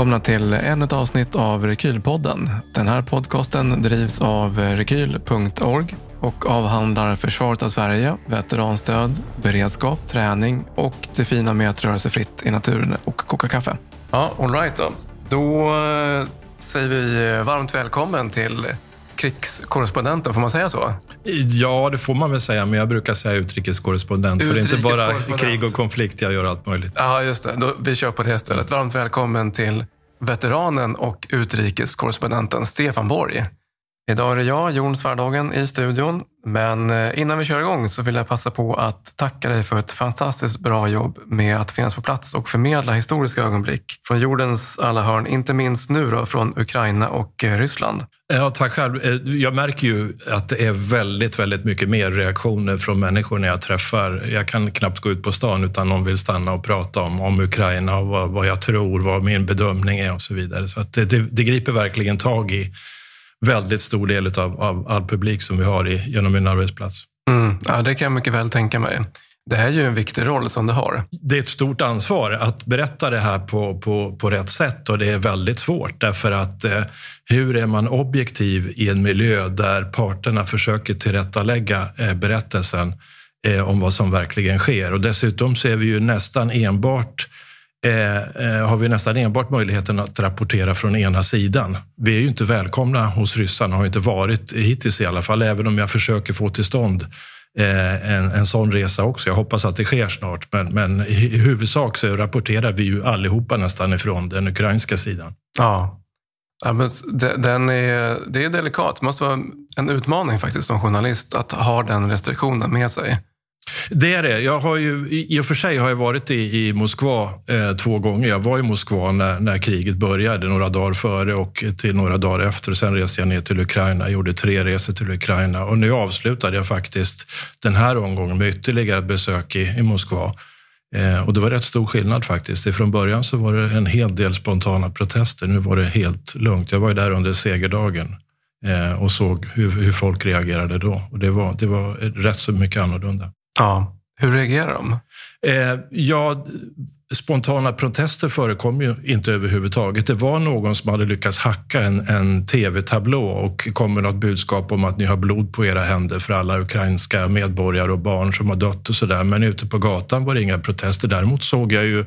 välkomna till ännu ett avsnitt av Rekylpodden. Den här podcasten drivs av rekyl.org och avhandlar försvaret av Sverige, veteranstöd, beredskap, träning och det fina med att röra sig fritt i naturen och koka kaffe. Ja, all right då. Då eh, säger vi varmt välkommen till krigskorrespondenten, får man säga så? Ja, det får man väl säga, men jag brukar säga utrikeskorrespondent. För det är inte bara krig och konflikt, jag gör allt möjligt. Ja, just det. Då, vi kör på det istället. Varmt välkommen till veteranen och utrikeskorrespondenten Stefan Borg. Idag är det jag, Jon Svärdagen, i studion. Men eh, innan vi kör igång så vill jag passa på att tacka dig för ett fantastiskt bra jobb med att finnas på plats och förmedla historiska ögonblick från jordens alla hörn. Inte minst nu då från Ukraina och eh, Ryssland. Ja, tack själv. Eh, jag märker ju att det är väldigt, väldigt mycket mer reaktioner från människor när jag träffar. Jag kan knappt gå ut på stan utan någon vill stanna och prata om, om Ukraina och vad, vad jag tror, vad min bedömning är och så vidare. Så att det, det, det griper verkligen tag i väldigt stor del av, av all publik som vi har i, genom min arbetsplats. Mm, ja, det kan jag mycket väl tänka mig. Det är ju en viktig roll som du har. Det är ett stort ansvar att berätta det här på, på, på rätt sätt och det är väldigt svårt därför att eh, hur är man objektiv i en miljö där parterna försöker tillrättalägga eh, berättelsen eh, om vad som verkligen sker och dessutom så är vi ju nästan enbart Eh, eh, har vi nästan enbart möjligheten att rapportera från ena sidan. Vi är ju inte välkomna hos ryssarna, har inte varit hittills i alla fall, även om jag försöker få till stånd eh, en, en sån resa också. Jag hoppas att det sker snart, men, men i huvudsak så rapporterar vi ju allihopa nästan ifrån den ukrainska sidan. Ja, ja men den är, det är delikat. Det måste vara en utmaning faktiskt som journalist att ha den restriktionen med sig. Det är det. Jag har ju, I och för sig har jag varit i, i Moskva eh, två gånger. Jag var i Moskva när, när kriget började, några dagar före och till några dagar efter. Sen reste jag ner till Ukraina, jag gjorde tre resor till Ukraina och nu avslutade jag faktiskt den här omgången med ytterligare ett besök i, i Moskva. Eh, och det var rätt stor skillnad faktiskt. Från början så var det en hel del spontana protester. Nu var det helt lugnt. Jag var ju där under segerdagen eh, och såg hur, hur folk reagerade då. Och det var, det var rätt så mycket annorlunda. Ja. Hur reagerar de? Eh, ja, spontana protester förekom ju inte överhuvudtaget. Det var någon som hade lyckats hacka en, en tv-tablå och kom med något budskap om att ni har blod på era händer för alla ukrainska medborgare och barn som har dött och sådär. Men ute på gatan var det inga protester. Däremot såg jag ju...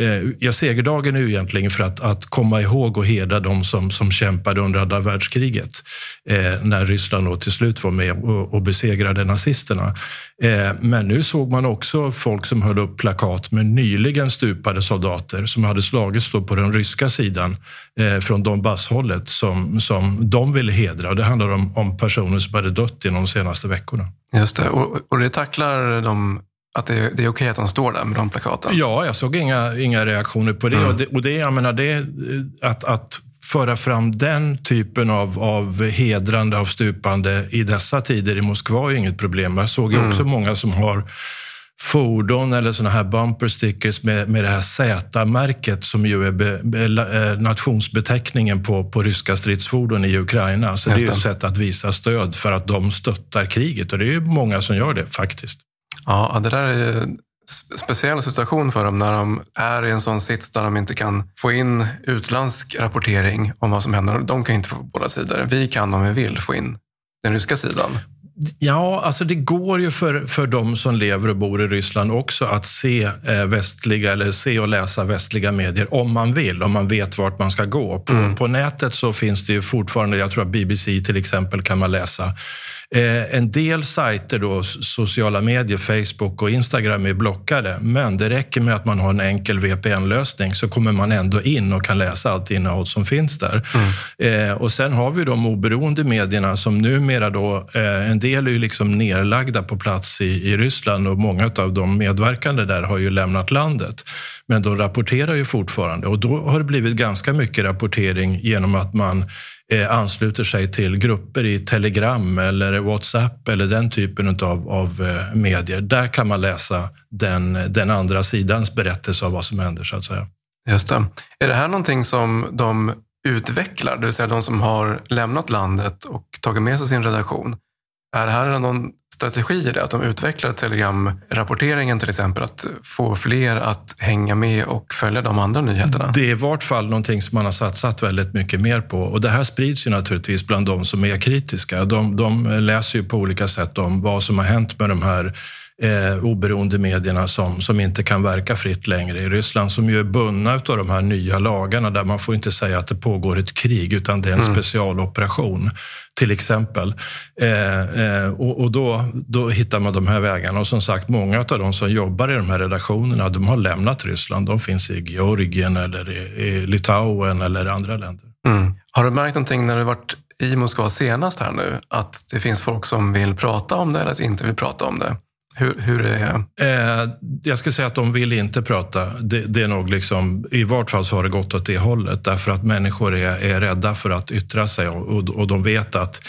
Eh, ja, segerdagen är ju egentligen för att, att komma ihåg och hedra de som, som kämpade under andra världskriget. Eh, när Ryssland då till slut var med och, och besegrade nazisterna. Eh, men nu såg man också folk som höll upp plakat med nyligen stupade soldater som hade slagits på den ryska sidan eh, från Donbasshållet som, som de ville hedra. Och det handlar om, om personer som hade dött inom de senaste veckorna. Just det, och, och det tacklar de att det, det är okej okay att de står där med de plakaten? Ja, jag såg inga, inga reaktioner på det. Mm. Och det, och det, jag menar, det att, att föra fram den typen av, av hedrande av stupande i dessa tider i Moskva är inget problem. Jag såg mm. också många som har fordon eller såna här bumper stickers med, med det här Z-märket som ju är be, be, eh, nationsbeteckningen på, på ryska stridsfordon i Ukraina. Så det är ju ett sätt att visa stöd för att de stöttar kriget och det är ju många som gör det faktiskt. Ja, det där är speciell situation för dem när de är i en sån sits där de inte kan få in utländsk rapportering om vad som händer. De kan inte få båda sidor. Vi kan om vi vill få in den ryska sidan. Ja, alltså det går ju för, för de som lever och bor i Ryssland också att se eh, västliga eller se och läsa västliga medier om man vill, om man vet vart man ska gå. På, mm. på nätet så finns det ju fortfarande, jag tror att BBC till exempel kan man läsa en del sajter, då, sociala medier, Facebook och Instagram är blockade. Men det räcker med att man har en enkel VPN-lösning så kommer man ändå in och kan läsa allt innehåll som finns där. Mm. Eh, och sen har vi de oberoende medierna som numera då, eh, en del är ju liksom nerlagda på plats i, i Ryssland och många av de medverkande där har ju lämnat landet. Men de rapporterar ju fortfarande och då har det blivit ganska mycket rapportering genom att man eh, Eh, ansluter sig till grupper i Telegram eller Whatsapp eller den typen av, av eh, medier. Där kan man läsa den, den andra sidans berättelse av vad som händer, så att säga. Just det. Är det här någonting som de utvecklar, det vill säga de som har lämnat landet och tagit med sig sin redaktion? Är det här någon strategier det? Att de utvecklar telegramrapporteringen till exempel, att få fler att hänga med och följa de andra nyheterna? Det är i vart fall någonting som man har satsat väldigt mycket mer på. Och det här sprids ju naturligtvis bland de som är kritiska. De, de läser ju på olika sätt om vad som har hänt med de här eh, oberoende medierna som, som inte kan verka fritt längre i Ryssland, som ju är bundna av de här nya lagarna där man får inte säga att det pågår ett krig, utan det är en mm. specialoperation till exempel. Eh, eh, och, och då, då hittar man de här vägarna. Och som sagt, många av de som jobbar i de här redaktionerna, de har lämnat Ryssland. De finns i Georgien eller i, i Litauen eller andra länder. Mm. Har du märkt någonting när du varit i Moskva senast här nu, att det finns folk som vill prata om det eller inte vill prata om det? Hur, hur är det? Eh, jag skulle säga att de vill inte prata. Det, det, är nog liksom, I vart fall så har det gått åt det hållet. Därför att människor är, är rädda för att yttra sig och, och de vet att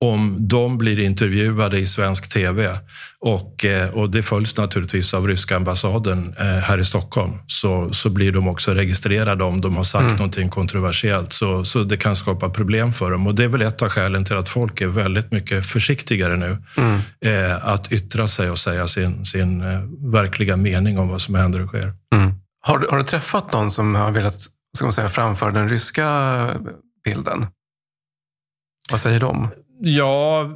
om de blir intervjuade i svensk tv och, eh, och det följs naturligtvis av ryska ambassaden eh, här i Stockholm så, så blir de också registrerade om de har sagt mm. någonting kontroversiellt. Så, så det kan skapa problem för dem. Och det är väl ett av skälen till att folk är väldigt mycket försiktigare nu mm. eh, att yttra sig och säga sin, sin eh, verkliga mening om vad som händer och sker. Mm. Har, du, har du träffat någon som har velat ska man säga, framföra den ryska bilden? Vad säger de? Ja,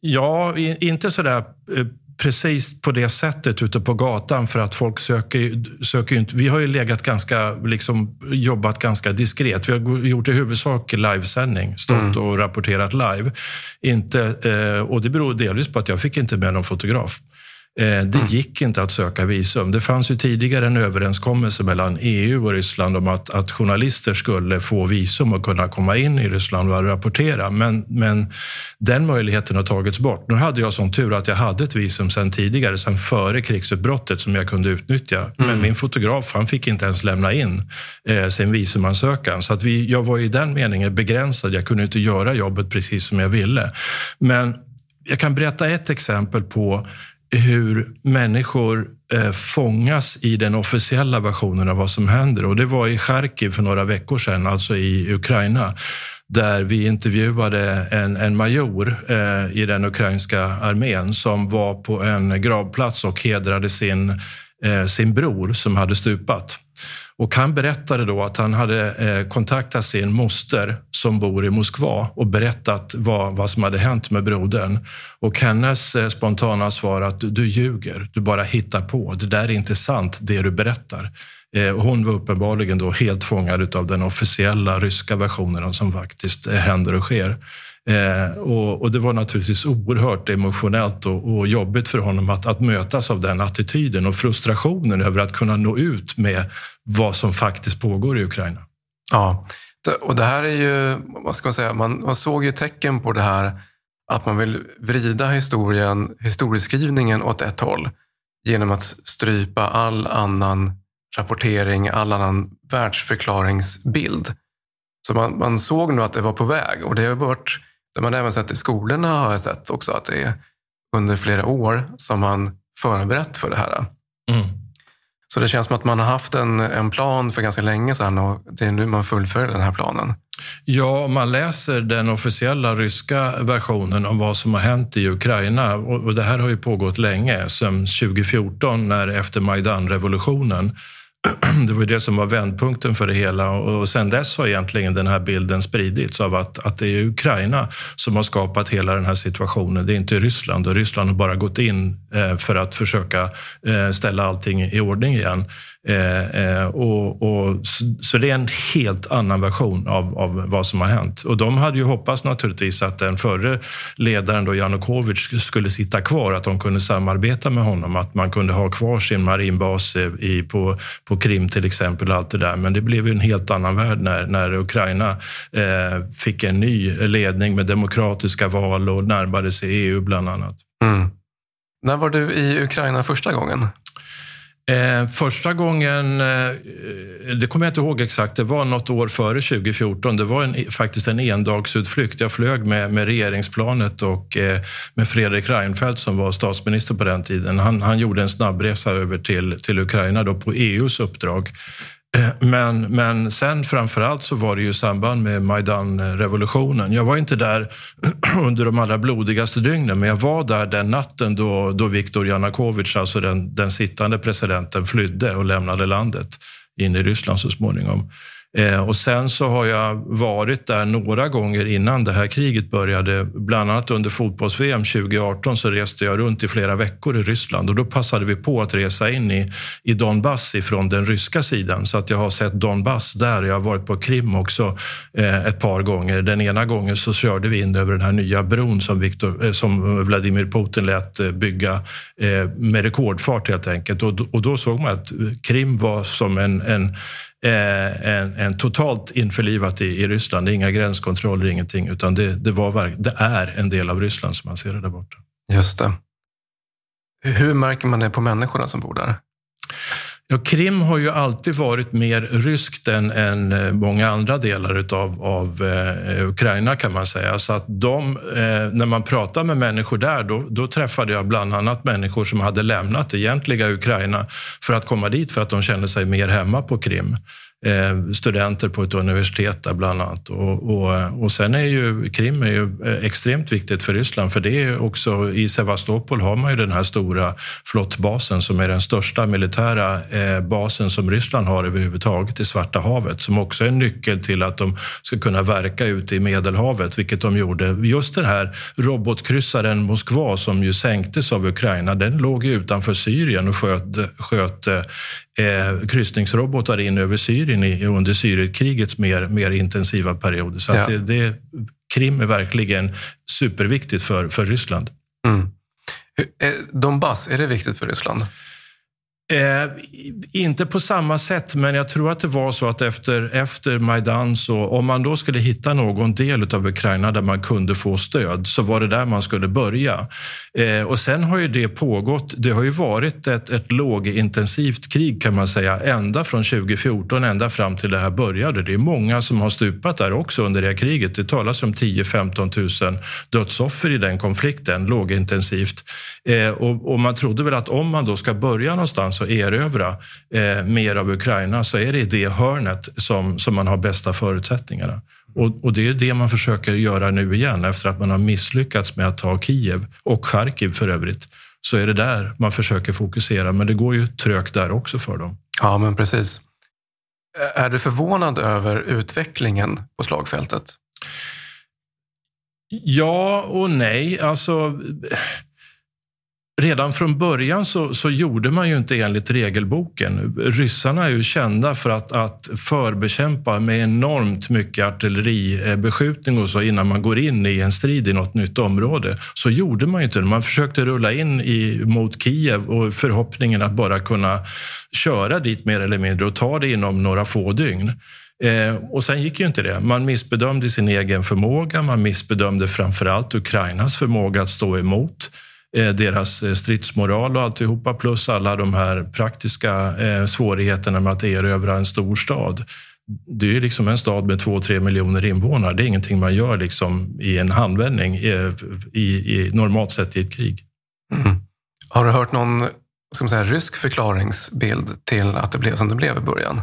ja inte sådär eh, precis på det sättet ute på gatan för att folk söker, söker inte... Vi har ju legat ganska, liksom, jobbat ganska diskret. Vi har gjort i huvudsak livesändning, stått mm. och rapporterat live. Inte, eh, och det beror delvis på att jag fick inte med någon fotograf. Eh, det mm. gick inte att söka visum. Det fanns ju tidigare en överenskommelse mellan EU och Ryssland om att, att journalister skulle få visum och kunna komma in i Ryssland och rapportera. Men, men den möjligheten har tagits bort. Nu hade jag sån tur att jag hade ett visum sedan tidigare, sedan före krigsutbrottet som jag kunde utnyttja. Mm. Men min fotograf han fick inte ens lämna in eh, sin visumansökan. Så att vi, jag var i den meningen begränsad. Jag kunde inte göra jobbet precis som jag ville. Men jag kan berätta ett exempel på hur människor eh, fångas i den officiella versionen av vad som händer. Och det var i Charkiv för några veckor sedan, alltså i Ukraina där vi intervjuade en, en major eh, i den ukrainska armén som var på en gravplats och hedrade sin, eh, sin bror som hade stupat. Och han berättade då att han hade eh, kontaktat sin moster som bor i Moskva och berättat vad, vad som hade hänt med brodern. Och hennes eh, spontana svar att du ljuger, du bara hittar på. Det där är inte sant, det du berättar. Eh, hon var uppenbarligen då helt fångad av den officiella ryska versionen som faktiskt händer och sker. Eh, och, och, det var naturligtvis oerhört emotionellt och, och jobbigt för honom att, att, mötas av den attityden och frustrationen över att kunna nå ut med vad som faktiskt pågår i Ukraina. Ja, och det här är ju, vad ska man säga, man, man såg ju tecken på det här att man vill vrida historien, historieskrivningen åt ett håll genom att strypa all annan rapportering, all annan världsförklaringsbild. Så man, man såg nu att det var på väg och det har varit det man även sett i skolorna har jag sett också att det är under flera år som man förberett för det här. Mm. Så det känns som att man har haft en, en plan för ganska länge sedan och det är nu man fullföljer den här planen. Ja, om man läser den officiella ryska versionen om vad som har hänt i Ukraina, och det här har ju pågått länge, sedan 2014 när efter Majdan-revolutionen det var ju det som var vändpunkten för det hela och sen dess har egentligen den här bilden spridits av att, att det är Ukraina som har skapat hela den här situationen. Det är inte Ryssland och Ryssland har bara gått in eh, för att försöka eh, ställa allting i ordning igen. Eh, eh, och, och, så det är en helt annan version av, av, vad som har hänt. Och de hade ju hoppats naturligtvis att den förre ledaren då Janukovic skulle sitta kvar, att de kunde samarbeta med honom, att man kunde ha kvar sin marinbas eh, i, på, på Krim till exempel. allt det där. Men det blev ju en helt annan värld när, när Ukraina eh, fick en ny ledning med demokratiska val och närmade sig EU bland annat. Mm. När var du i Ukraina första gången? Eh, första gången, eh, det kommer jag inte ihåg exakt, det var något år före 2014. Det var en, faktiskt en endagsutflykt. Jag flög med, med regeringsplanet och eh, med Fredrik Reinfeldt som var statsminister på den tiden. Han, han gjorde en snabbresa över till, till Ukraina då på EUs uppdrag. Eh, men, men sen framförallt så var det ju i samband med Majdan-revolutionen. Jag var inte där under de allra blodigaste dygnen, men jag var där den natten då, då Viktor Janukovyč, alltså den, den sittande presidenten, flydde och lämnade landet in i Ryssland så småningom. Eh, och sen så har jag varit där några gånger innan det här kriget började. Bland annat under fotbolls-VM 2018 så reste jag runt i flera veckor i Ryssland och då passade vi på att resa in i, i Donbass ifrån den ryska sidan. Så att jag har sett Donbass där. Jag har varit på Krim också eh, ett par gånger. Den ena gången så körde vi in över den här nya bron som, Victor, eh, som Vladimir Putin lät eh, bygga eh, med rekordfart helt enkelt. Och, och då såg man att Krim var som en, en Eh, en, en, totalt införlivat i, i Ryssland. Det är inga gränskontroller, ingenting, utan det, det, var, det är en del av Ryssland som man ser det där borta. Just det. Hur märker man det på människorna som bor där? Ja, Krim har ju alltid varit mer ryskt än, än eh, många andra delar utav, av eh, Ukraina kan man säga. Så att de, eh, när man pratar med människor där, då, då, träffade jag bland annat människor som hade lämnat det egentliga Ukraina för att komma dit för att de kände sig mer hemma på Krim. Eh, studenter på ett universitet där bland annat. Och, och, och sen är ju Krim är ju eh, extremt viktigt för Ryssland för det är också i Sevastopol har man ju den här stora flottbasen som är den största militära eh, basen som Ryssland har överhuvudtaget i Svarta havet som också är en nyckel till att de ska kunna verka ute i Medelhavet, vilket de gjorde. Just den här robotkryssaren Moskva som ju sänktes av Ukraina, den låg utanför Syrien och sköt, sköt eh, kryssningsrobotar in över Syrien i, under Syrienkrigets mer, mer intensiva perioder. Så ja. det, det, Krim är verkligen superviktigt för, för Ryssland. Mm. Donbass, är det viktigt för Ryssland? Eh, inte på samma sätt, men jag tror att det var så att efter, efter Majdan, så, om man då skulle hitta någon del av Ukraina där man kunde få stöd, så var det där man skulle börja. Eh, och sen har ju det pågått. Det har ju varit ett, ett lågintensivt krig kan man säga, ända från 2014 ända fram till det här började. Det är många som har stupat där också under det här kriget. Det talas om 10-15 000 dödsoffer i den konflikten, lågintensivt. Eh, och, och man trodde väl att om man då ska börja någonstans någonstans erövra eh, mer av Ukraina så är det i det hörnet som, som man har bästa förutsättningarna. Och, och, det är det man försöker göra nu igen efter att man har misslyckats med att ta Kiev och Charkiv för övrigt. Så är det där man försöker fokusera, men det går ju trögt där också för dem. Ja, men precis. Är du förvånad över utvecklingen på slagfältet? Ja och nej. Alltså, Redan från början så, så, gjorde man ju inte enligt regelboken. Ryssarna är ju kända för att, att förbekämpa med enormt mycket artilleribeskjutning och så innan man går in i en strid i något nytt område. Så gjorde man ju inte. Man försökte rulla in i, mot Kiev och förhoppningen att bara kunna köra dit mer eller mindre och ta det inom några få dygn. Eh, och sen gick ju inte det. Man missbedömde sin egen förmåga. Man missbedömde framförallt Ukrainas förmåga att stå emot. Eh, deras eh, stridsmoral och alltihopa plus alla de här praktiska eh, svårigheterna med att erövra en stor stad. Det är ju liksom en stad med två, tre miljoner invånare. Det är ingenting man gör liksom i en handvändning i, i, i normalt sett i ett krig. Mm. Har du hört någon ska man säga, rysk förklaringsbild till att det blev som det blev i början?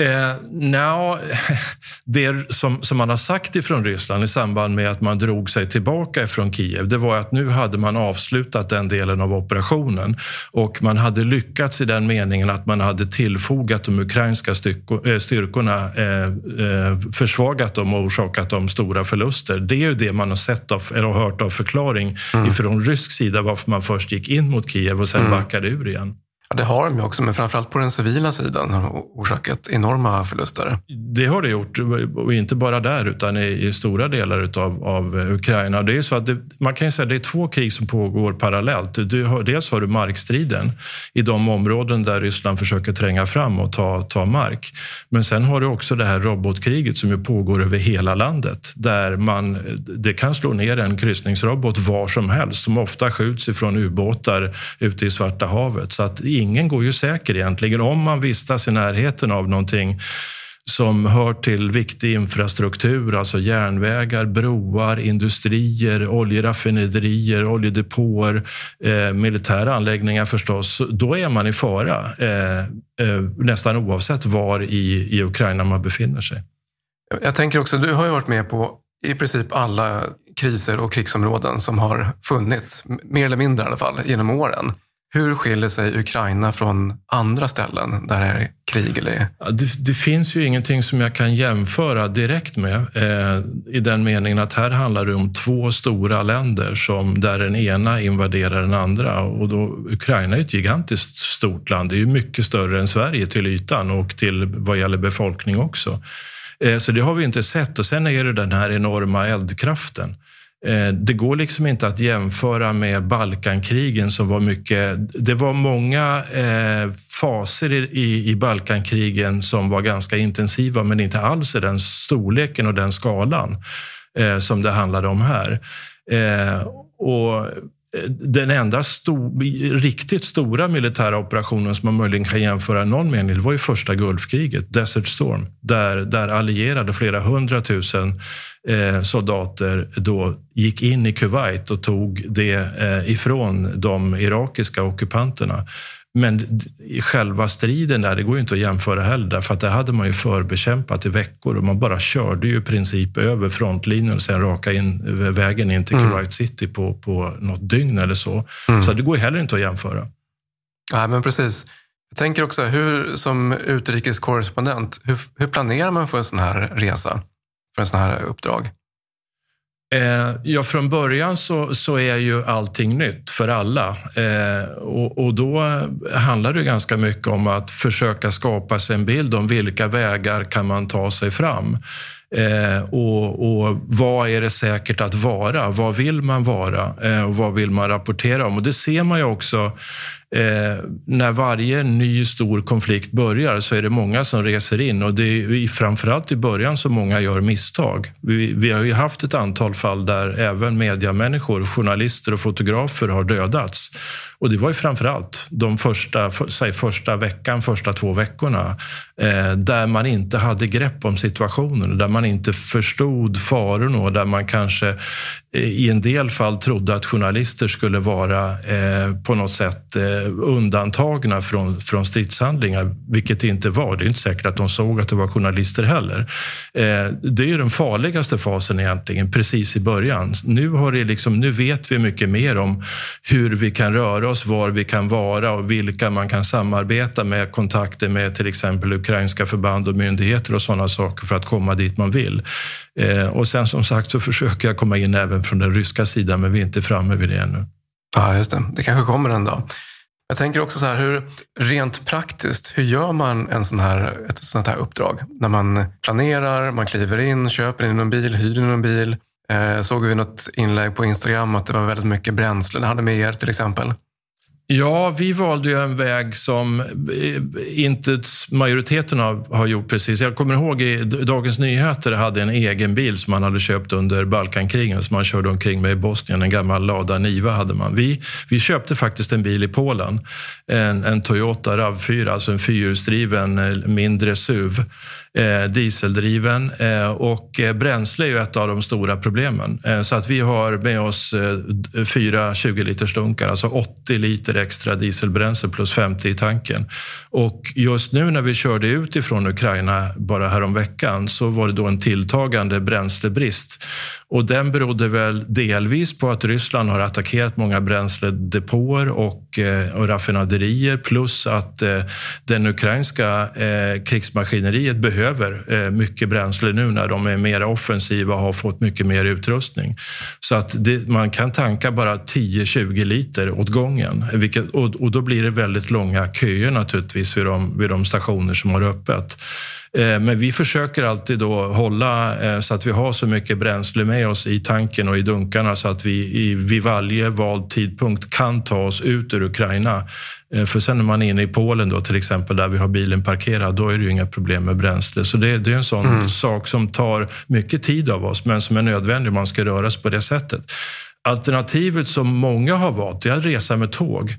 Eh, no, det som, som man har sagt ifrån Ryssland i samband med att man drog sig tillbaka från Kiev, det var att nu hade man avslutat den delen av operationen och man hade lyckats i den meningen att man hade tillfogat de ukrainska eh, styrkorna, eh, eh, försvagat dem och orsakat dem stora förluster. Det är ju det man har sett av, eller hört av förklaring mm. ifrån rysk sida varför man först gick in mot Kiev och sen mm. backade ur igen. Ja, det har de ju också, men framförallt på den civila sidan har de orsakat enorma förluster. Det har det gjort, och inte bara där utan i, i stora delar utav, av Ukraina. Det är så att det, man kan säga att det är två krig som pågår parallellt. Du har, dels har du markstriden i de områden där Ryssland försöker tränga fram och ta, ta mark. Men sen har du också det här robotkriget som ju pågår över hela landet där man, det kan slå ner en kryssningsrobot var som helst som ofta skjuts ifrån ubåtar ute i Svarta havet. Så att ingen går ju säker egentligen. Om man vistas i närheten av någonting som hör till viktig infrastruktur, alltså järnvägar, broar, industrier, oljeraffinaderier, oljedepåer, eh, militära anläggningar förstås, då är man i fara eh, eh, nästan oavsett var i, i Ukraina man befinner sig. Jag tänker också, du har ju varit med på i princip alla kriser och krigsområden som har funnits, mer eller mindre i alla fall, genom åren. Hur skiljer sig Ukraina från andra ställen där det är krig? Eller? Det, det, finns ju ingenting som jag kan jämföra direkt med eh, i den meningen att här handlar det om två stora länder som, där den ena invaderar den andra. Och då, Ukraina är ett gigantiskt stort land. Det är ju mycket större än Sverige till ytan och till vad gäller befolkning också. Eh, så det har vi inte sett. Och sen är det den här enorma eldkraften. Eh, det går liksom inte att jämföra med Balkankrigen som var mycket... Det var många eh, faser i, i Balkankrigen som var ganska intensiva men inte alls i den storleken och den skalan eh, som det handlade om här. Och den enda stor, riktigt stora militära operationen som man möjligen kan jämföra i någon mening, det var ju första Gulfkriget, Desert Storm, där, där allierade flera hundratusen eh, soldater då gick in i Kuwait och tog det eh, ifrån de irakiska ockupanterna. Men själva striden där, det går ju inte att jämföra heller, för att det hade man ju förbekämpat i veckor och man bara körde ju i princip över frontlinjen och sen raka in vägen in till mm. Kuwait City på, på något dygn eller så. Mm. Så det går ju heller inte att jämföra. Nej, men precis. Jag tänker också, hur som utrikeskorrespondent, hur, hur planerar man för en sån här resa? För en sån här uppdrag? Eh, ja, från början så, så är ju allting nytt för alla. Eh, och, och, då handlar det ganska mycket om att försöka skapa sig en bild om vilka vägar kan man ta sig fram. Eh, och, och, vad är det säkert att vara? Vad vill man vara? Eh, och vad vill man rapportera om? Och det ser man ju också Eh, när varje ny stor konflikt börjar så är det många som reser in och det är framförallt i början som många gör misstag. Vi, vi har ju haft ett antal fall där även mediamänniskor, journalister och fotografer har dödats. Och det var ju framförallt de första, för, säg första veckan, första två veckorna eh, där man inte hade grepp om situationen, där man inte förstod farorna och där man kanske eh, i en del fall trodde att journalister skulle vara eh, på något sätt eh, undantagna från, från stridshandlingar, vilket det inte var. Det är inte säkert att de såg att det var journalister heller. Eh, det är ju den farligaste fasen egentligen, precis i början. Nu, har det liksom, nu vet vi mycket mer om hur vi kan röra oss, var vi kan vara och vilka man kan samarbeta med, kontakter med till exempel ukrainska förband och myndigheter och sådana saker för att komma dit man vill. Eh, och sen som sagt så försöker jag komma in även från den ryska sidan, men vi är inte framme vid det ännu. Ja, just det. Det kanske kommer en dag. Jag tänker också så här, hur, rent praktiskt, hur gör man en sån här, ett sånt här uppdrag? När man planerar, man kliver in, köper in en bil, hyr in en bil. Eh, såg vi något inlägg på Instagram att det var väldigt mycket bränsle ni hade med er till exempel? Ja, vi valde ju en väg som eh, inte majoriteten har, har gjort precis. Jag kommer ihåg i Dagens Nyheter hade en egen bil som man hade köpt under Balkankrigen som man körde omkring med i Bosnien. En gammal Lada Niva hade man. Vi, vi köpte faktiskt en bil i Polen. En, en Toyota RAV4, alltså en fyrhjulsdriven eh, mindre SUV Eh, dieseldriven eh, och eh, bränsle är ju ett av de stora problemen. Eh, så att vi har med oss eh, fyra 20 liters dunkar, alltså 80 liter extra dieselbränsle plus 50 i tanken. Och just nu när vi körde ut ifrån Ukraina bara häromveckan så var det då en tilltagande bränslebrist. Och den berodde väl delvis på att Ryssland har attackerat många bränsledepåer och, eh, och raffinaderier plus att eh, den ukrainska eh, krigsmaskineriet behöver eh, mycket bränsle nu när de är mer offensiva och har fått mycket mer utrustning. Så att det, man kan tanka bara 10-20 liter åt gången vilket, och, och, då blir det väldigt långa köer naturligtvis vid de, vid de stationer som har öppet. Eh, men vi försöker alltid då hålla eh, så att vi har så mycket bränsle med oss i tanken och i dunkarna så att vi vid varje vald tidpunkt kan ta oss ut ur Ukraina. Eh, för sen när man är inne i Polen då, till exempel, där vi har bilen parkerad, då är det ju inga problem med bränsle. Så det, det är en sån mm. sak som tar mycket tid av oss, men som är nödvändig om man ska röra sig på det sättet. Alternativet som många har valt är att resa med tåg.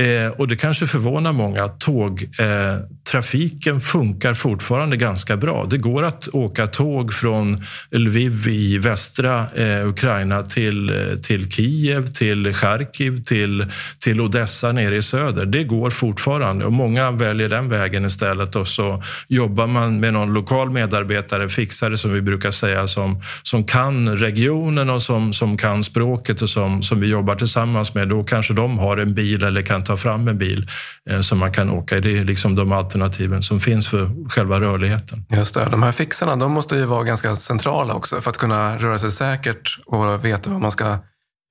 Eh, och det kanske förvånar många att tågtrafiken eh, funkar fortfarande ganska bra. Det går att åka tåg från Lviv i västra eh, Ukraina till, eh, till Kiev, till Charkiv, till, till Odessa nere i söder. Det går fortfarande och många väljer den vägen istället och så jobbar man med någon lokal medarbetare, fixare som vi brukar säga, som, som kan regionen och som, som kan språket och som, som vi jobbar tillsammans med. Då kanske de har en bil eller kan ta ta fram en bil eh, som man kan åka i. Det är liksom de alternativen som finns för själva rörligheten. Just det. De här fixarna de måste ju vara ganska centrala också för att kunna röra sig säkert och veta vad man ska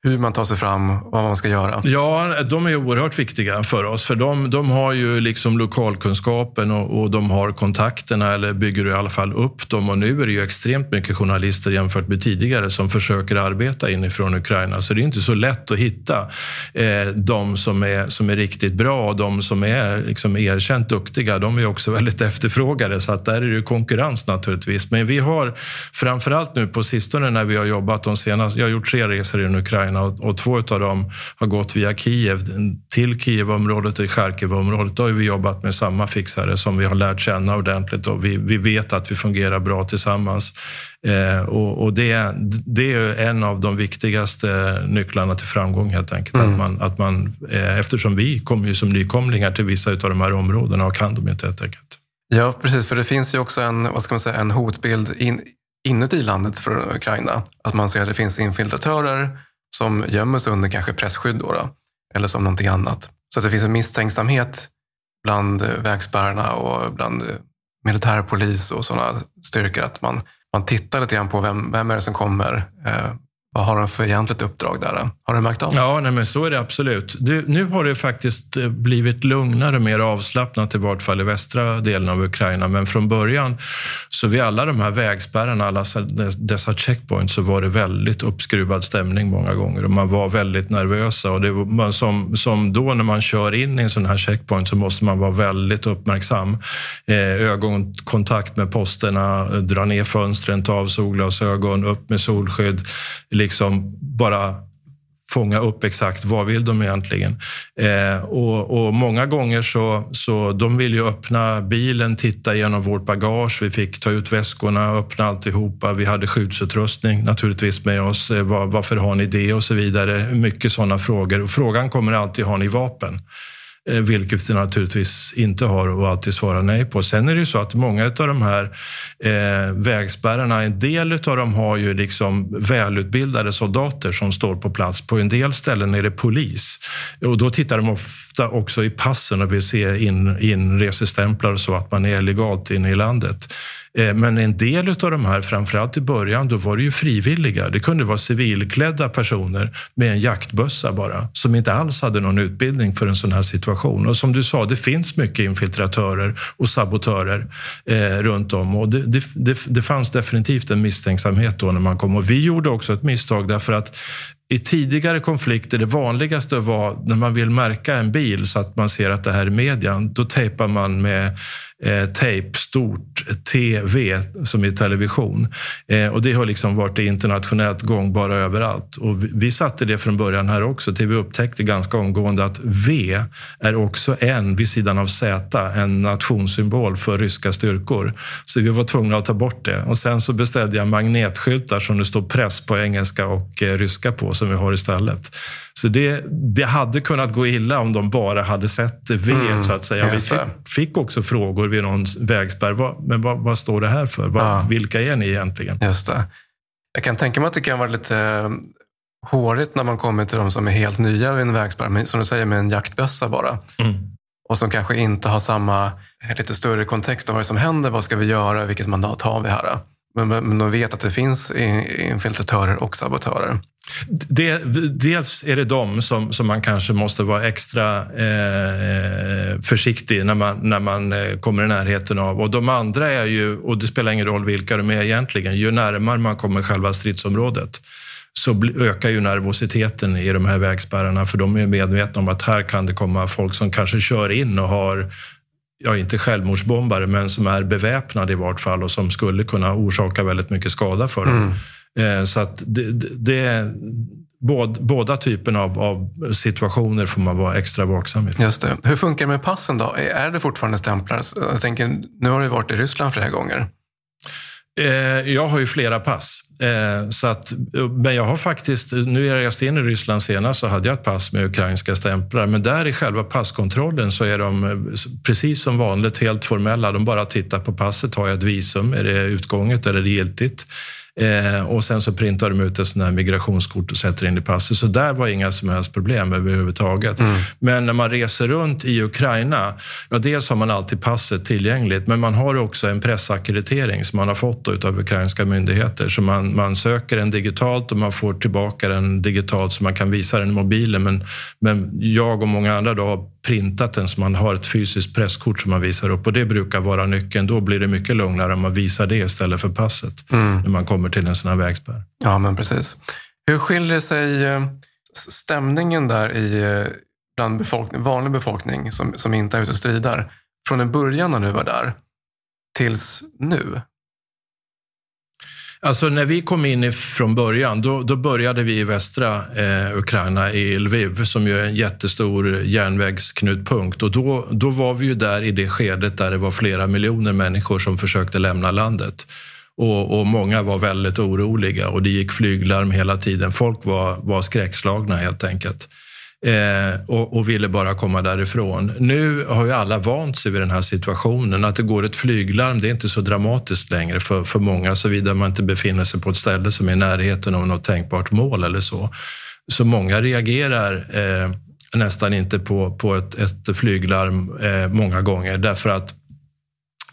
hur man tar sig fram, vad man ska göra? Ja, de är oerhört viktiga för oss. För de, de har ju liksom lokalkunskapen och, och, de har kontakterna, eller bygger i alla fall upp dem. Och nu är det ju extremt mycket journalister jämfört med tidigare som försöker arbeta inifrån Ukraina. Så det är inte så lätt att hitta eh, de som är, som är riktigt bra och de som är liksom erkänt duktiga. De är också väldigt efterfrågade, så att där är det konkurrens naturligtvis. Men vi har framförallt nu på sistone när vi har jobbat de senaste, jag har gjort tre resor i Ukraina Ukraina och, och två av dem har gått via Kiev till Kievområdet och Charkivområdet. Då har vi jobbat med samma fixare som vi har lärt känna ordentligt och vi, vi vet att vi fungerar bra tillsammans. Eh, och, och det, det, är en av de viktigaste nycklarna till framgång helt enkelt. Mm. Att man, att man, eh, eftersom vi kommer ju som nykomlingar till vissa av de här områdena och kan dem inte helt enkelt. Ja, precis. För det finns ju också en, vad ska man säga, en hotbild in, inuti landet för Ukraina. Att man ser att det finns infiltratörer som gömmer sig under kanske pressskydd då, då, eller som någonting annat. Så att det finns en misstänksamhet bland eh, vägspärrarna och bland eh, militärpolis och sådana styrkor att man, man tittar lite grann på vem, vem är det som kommer. Eh, vad har de för egentligt uppdrag där? Har du märkt av Ja, nej, men så är det absolut. Du, nu har det faktiskt eh, blivit lugnare, mer avslappnat i vart fall i västra delen av Ukraina. Men från början, så vid alla de här vägspärrarna, alla dessa checkpoints, så var det väldigt uppskruvad stämning många gånger och man var väldigt nervösa. Och det var, som, som då när man kör in i en sån här checkpoint så måste man vara väldigt uppmärksam. Eh, ögonkontakt med posterna, eh, dra ner fönstren, ta av solglasögon, upp med solskydd liksom bara fånga upp exakt vad vill de egentligen. Eh, och, och, många gånger så, så de vill ju öppna bilen, titta igenom vårt bagage. Vi fick ta ut väskorna, öppna alltihopa. Vi hade skyddsutrustning naturligtvis med oss. Eh, var, varför har ni det? Och så vidare. Mycket sådana frågor. Och frågan kommer alltid, har ni vapen? Eh, vilket vi naturligtvis inte har och alltid svarar nej på. Sen är det ju så att många av de här eh, vägspärrarna, en del av dem har ju liksom välutbildade soldater som står på plats. På en del ställen är det polis och då tittar de ofta också i passen och vill se in, inresestämplar och så, att man är legalt inne i landet. Eh, men en del av de här, framförallt i början, då var det ju frivilliga. Det kunde vara civilklädda personer med en jaktbössa bara, som inte alls hade någon utbildning för en sån här situation. Och som du sa, det finns mycket infiltratörer och sabotörer eh, runt om. Och det, det, det, det fanns definitivt en misstänksamhet då när man kom. Och vi gjorde också ett misstag därför att i tidigare konflikter, det vanligaste var när man vill märka en bil så att man ser att det här är median, då tejpar man med eh, tejp, stort TV, som i television. Eh, och det har liksom varit internationellt gångbara överallt. Och vi, vi satte det från början här också, till vi upptäckte ganska omgående att V är också en, vid sidan av Z, en nationssymbol för ryska styrkor. Så vi var tvungna att ta bort det. Och sen så beställde jag magnetskyltar som det står press på engelska och eh, ryska på, som vi har istället. Så det, det hade kunnat gå illa om de bara hade sett V, mm, så att säga. Vi fick, fick, också frågor vid någon vägspärr. Vad, men vad, vad, står det här för? Vad, ja. Vilka är ni egentligen? Just det. Jag kan tänka mig att det kan vara lite eh, hårigt när man kommer till de som är helt nya vid en vägspärr, som du säger med en jaktbössa bara. Mm. Och som kanske inte har samma, lite större kontext av vad som händer. Vad ska vi göra? Vilket mandat har vi här? Men, men de vet att det finns infiltratörer och sabotörer. Det, dels är det de som, som man kanske måste vara extra eh, eh försiktig när man, när man eh, kommer i närheten av. Och de andra är ju, och det spelar ingen roll vilka de är egentligen, ju närmare man kommer själva stridsområdet så ökar ju nervositeten i de här vägspärrarna för de är medvetna om att här kan det komma folk som kanske kör in och har ja, inte självmordsbombare, men som är beväpnade i vart fall och som skulle kunna orsaka väldigt mycket skada för dem. Mm. Eh, så att det, det, båda, båda typerna av, av, situationer får man vara extra vaksam i. Just det. Hur funkar det med passen då? Är det fortfarande stämplar? Jag tänker, nu har du varit i Ryssland flera gånger. Eh, jag har ju flera pass. Eh, så att, men jag har faktiskt, nu jag reste in i Ryssland senast så hade jag ett pass med ukrainska stämplar. Men där i själva passkontrollen så är de precis som vanligt helt formella. De bara tittar på passet. Har jag ett visum? Är det utgånget eller är det giltigt? Eh, och sen så printar de ut ett sånt här migrationskort och sätter in i passet. Så där var inga som helst problem överhuvudtaget. Mm. Men när man reser runt i Ukraina, ja dels har man alltid passet tillgängligt, men man har också en pressackreditering som man har fått av ukrainska myndigheter. Så man, man söker den digitalt och man får tillbaka den digitalt så man kan visa den i mobilen. Men, men jag och många andra då har printat den så man har ett fysiskt presskort som man visar upp och det brukar vara nyckeln. Då blir det mycket lugnare om man visar det istället för passet mm. när man kommer till en sån här vägspärr. Ja, men precis. Hur skiljer sig eh, stämningen där i eh, bland befolkning, vanlig befolkning som, som inte är ute och stridar från en början när du var där tills nu? Alltså när vi kom in från början, då, då började vi i västra eh, Ukraina, i Lviv, som ju är en jättestor järnvägsknutpunkt. Och då, då var vi ju där i det skedet där det var flera miljoner människor som försökte lämna landet. Och, och, många var väldigt oroliga och det gick flyglarm hela tiden. Folk var, var skräckslagna helt enkelt eh, och, och, ville bara komma därifrån. Nu har ju alla vant sig vid den här situationen. Att det går ett flyglarm det är inte så dramatiskt längre för, för många såvida man inte befinner sig på ett ställe som är i närheten av något tänkbart mål eller så. Så många reagerar eh, nästan inte på, på ett, ett flyglarm eh, många gånger därför att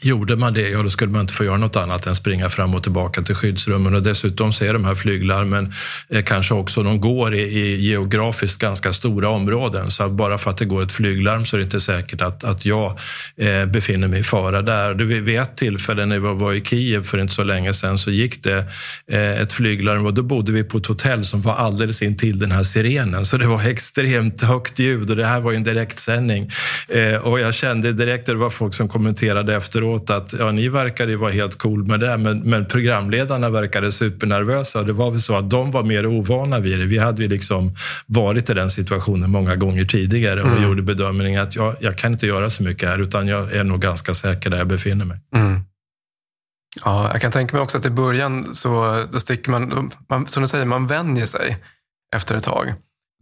Gjorde man det, ja då skulle man inte få göra något annat än springa fram och tillbaka till skyddsrummen. Och dessutom ser är de här flyglarmen eh, kanske också, de går i, i, geografiskt ganska stora områden. Så bara för att det går ett flyglarm så är det inte säkert att, att jag eh, befinner mig i fara där. Det, vid ett tillfälle när vi var i Kiev för inte så länge sedan så gick det eh, ett flyglarm och då bodde vi på ett hotell som var alldeles intill den här sirenen. Så det var extremt högt ljud och det här var ju en direktsändning. Eh, och jag kände direkt, det var folk som kommenterade efteråt efteråt att ja, ni verkade ju vara helt cool med det, men, men programledarna verkade supernervösa. Det var väl så att de var mer ovana vid det. Vi hade ju liksom varit i den situationen många gånger tidigare och mm. gjorde bedömningen att ja, jag kan inte göra så mycket här, utan jag är nog ganska säker där jag befinner mig. Mm. Ja, jag kan tänka mig också att i början så då sticker man, man, som du säger, man vänjer sig efter ett tag.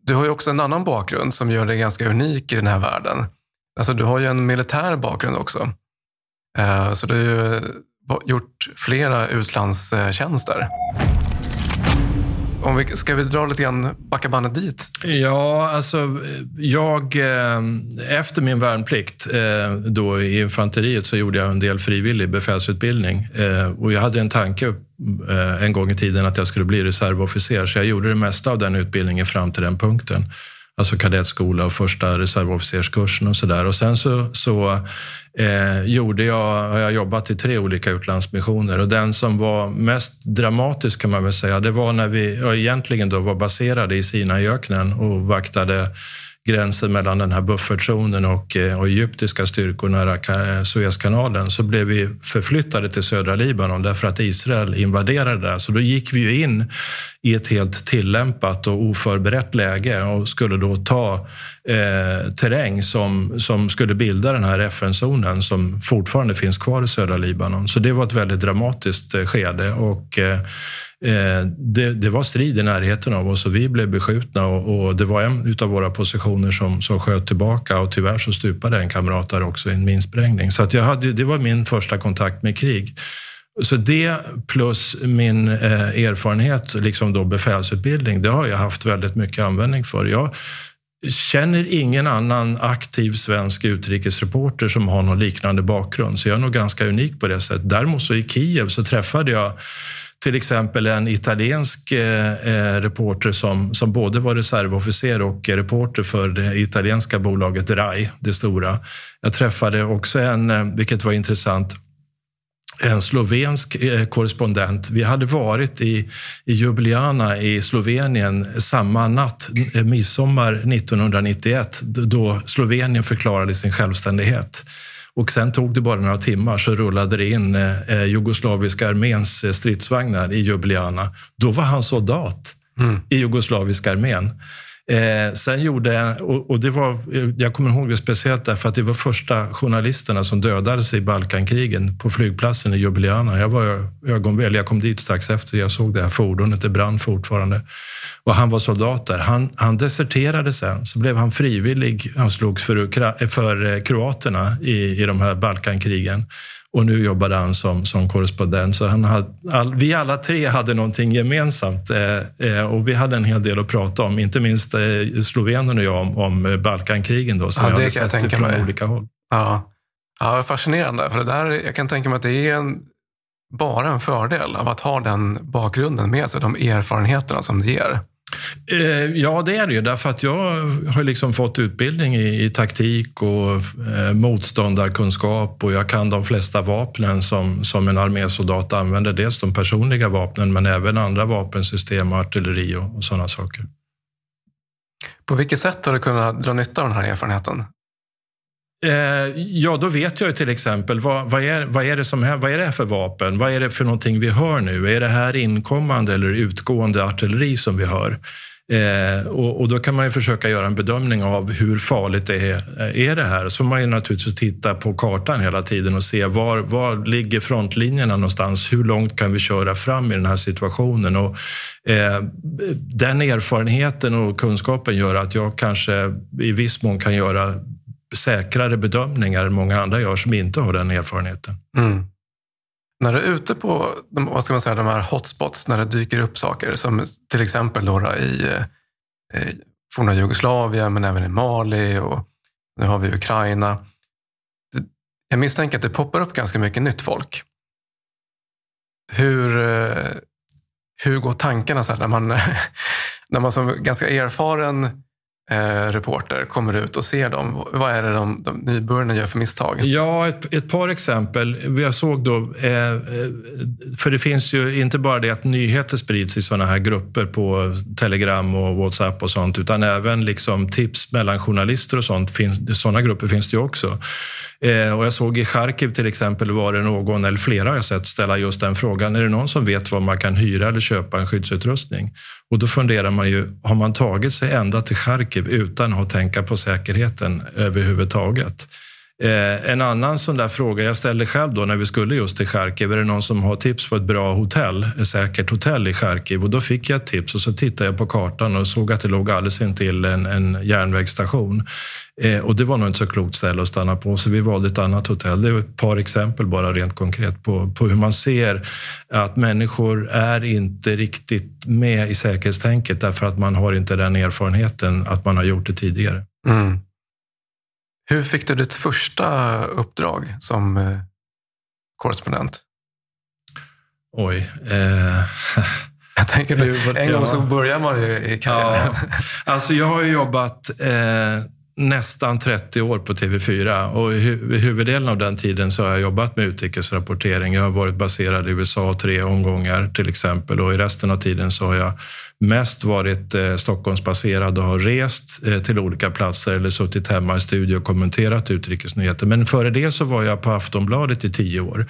Du har ju också en annan bakgrund som gör dig ganska unik i den här världen. Alltså, du har ju en militär bakgrund också. Eh, så du har ju gjort flera utlandstjänster. Om vi, ska vi dra lite grann, backa bandet dit? Ja, alltså jag... Eh, efter min värnplikt eh, då i infanteriet så gjorde jag en del frivillig befälsutbildning. Och jag hade en tanke en gång i tiden att jag skulle bli reservofficer, så jag gjorde det mesta av den utbildningen fram till den punkten alltså kadettskola och första reservofficerskursen och sådär. Och sen så, så eh, gjorde jag, har jag jobbat i tre olika utlandsmissioner och den som var mest dramatisk kan man väl säga, det var när vi ja, egentligen då var baserade i Sinaiöknen och vaktade gränsen mellan den här buffertzonen och, eh, och egyptiska styrkor nära eh, Suezkanalen så blev vi förflyttade till södra Libanon därför att Israel invaderade där. Så då gick vi ju in i ett helt tillämpat och oförberett läge och skulle då ta eh, terräng som, som skulle bilda den här FN-zonen som fortfarande finns kvar i södra Libanon. Så det var ett väldigt dramatiskt eh, skede och Eh, Eh, det, det, var strid i närheten av oss och vi blev beskjutna och, och det var en av våra positioner som, som sköt tillbaka och tyvärr så stupade en kamrat där också i en minsprängning. Så att jag hade, det var min första kontakt med krig. Så det plus min eh, erfarenhet, liksom då befälsutbildning, det har jag haft väldigt mycket användning för. Jag känner ingen annan aktiv svensk utrikesreporter som har någon liknande bakgrund, så jag är nog ganska unik på det sättet. Däremot så i Kiev så träffade jag till exempel en italiensk eh, eh, reporter som, som både var reservofficer och reporter för det italienska bolaget RAI, det stora. Jag träffade också en, eh, vilket var intressant, en slovensk eh, korrespondent. Vi hade varit i, i Ljubljana i Slovenien samma natt, midsommar 1991, då Slovenien förklarade sin självständighet. Och sen tog det bara några timmar så rullade det in eh, eh jugoslaviska arméns eh, stridsvagnar i Ljubljana. Då var han soldat mm. i jugoslaviska armén. Eh, sen gjorde, och, och, det var, jag kommer ihåg det speciellt därför att det var första journalisterna som dödades i Balkankrigen på flygplatsen i Ljubljana. Jag var ögonväl, jag kom dit strax efter, jag såg det här fordonet, det brann fortfarande. Och han var soldat där. Han, han deserterade sen, så blev han frivillig, han slogs för, för eh, kroaterna i, i de här Balkankrigen. Och nu jobbade han som, som korrespondent. Så han hade, all, vi alla tre hade någonting gemensamt eh, eh, och vi hade en hel del att prata om. Inte minst eh, Slovenien och jag om, om Balkankrigen då, som ja, jag hade sett jag från mig. olika håll. Ja. ja, fascinerande. För det där, jag kan tänka mig att det är en, bara en fördel av att ha den bakgrunden med sig, de erfarenheterna som det ger. Eh, ja, det är det ju. Därför att jag har liksom fått utbildning i, i taktik och eh, motståndarkunskap och jag kan de flesta vapnen som, som en armésoldat använder. Dels de personliga vapnen men även andra vapensystem, artilleri och, och sådana saker. På vilket sätt har du kunnat dra nytta av den här erfarenheten? Eh, ja, då vet jag till exempel vad, vad, är, vad, är det som, vad är det för vapen? Vad är det för någonting vi hör nu? Är det här inkommande eller utgående artilleri som vi hör? Eh, och, och, då kan man ju försöka göra en bedömning av hur farligt det är, eh, är det här. Så får man ju naturligtvis titta på kartan hela tiden och se var, var ligger frontlinjerna någonstans? Hur långt kan vi köra fram i den här situationen? Och, eh, den erfarenheten och kunskapen gör att jag kanske i viss mån kan göra säkrare bedömningar än många andra gör som inte har den erfarenheten. Mm. När du är ute på vad ska man säga, de här hotspots, när det dyker upp saker som till exempel då i, eh, i eh, forna Jugoslavien, men även i Mali och nu har vi Ukraina. Jag misstänker att det poppar upp ganska mycket nytt folk. Hur, eh, hur går tankarna så här, när, man, när man som ganska erfaren eh, reporter kommer ut och ser dem. Vad är det de, de nybörjarna gör för misstag? Ja, ett, ett par exempel. Jag såg då, eh, eh för det finns ju inte bara det att nyheter sprids i sådana här grupper på Telegram och Whatsapp och sånt, utan även liksom tips mellan journalister och sånt. Finns, sådana grupper finns det ju också. Eh, och jag såg i Charkiv till exempel var det någon, eller flera har jag sett, ställa just den frågan. Är det någon som vet var man kan hyra eller köpa en skyddsutrustning? Och då funderar man ju, har man tagit sig ända till Charkiv utan att tänka på säkerheten överhuvudtaget? Eh, en annan sån där fråga jag ställde själv då när vi skulle just till Charkiv, är det någon som har tips på ett bra hotell, ett säkert hotell i Charkiv? Och då fick jag ett tips och så tittade jag på kartan och såg att det låg alldeles intill en, en järnvägsstation. Eh, och det var nog inte så klokt ställe att stanna på, så vi valde ett annat hotell. Det är ett par exempel bara rent konkret på, på hur man ser att människor är inte riktigt med i säkerhetstänket därför att man har inte den erfarenheten att man har gjort det tidigare. Mm. Hur fick du ditt första uppdrag som eh, korrespondent? Oj. Eh... Jag tänker, en gång så börjar man ju i karriären. Ja. Alltså jag har ju jobbat eh, nästan 30 år på TV4 och i huvuddelen av den tiden så har jag jobbat med utrikesrapportering. Jag har varit baserad i USA tre omgångar till exempel och i resten av tiden så har jag mest varit eh, Stockholmsbaserad och har rest eh, till olika platser eller suttit hemma i studio och kommenterat utrikesnyheter. Men före det så var jag på Aftonbladet i tio år.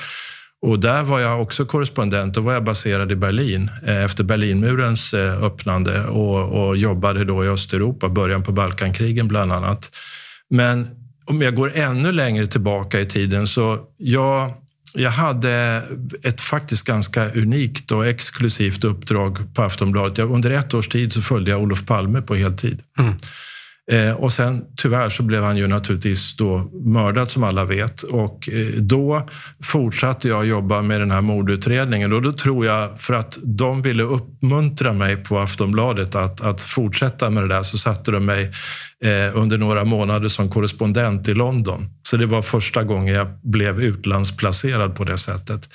Och där var jag också korrespondent. Då var jag baserad i Berlin eh, efter Berlinmurens eh, öppnande och, och jobbade då i Östeuropa, början på Balkankrigen bland annat. Men om jag går ännu längre tillbaka i tiden så jag, jag hade ett faktiskt ganska unikt och exklusivt uppdrag på Aftonbladet. Jag, under ett års tid så följde jag Olof Palme på heltid. Mm. Eh, och sen tyvärr så blev han ju naturligtvis då mördad som alla vet och eh, då fortsatte jag jobba med den här mordutredningen och då tror jag för att de ville uppmuntra mig på Aftonbladet att, att fortsätta med det där så satte de mig eh, under några månader som korrespondent i London. Så det var första gången jag blev utlandsplacerad på det sättet.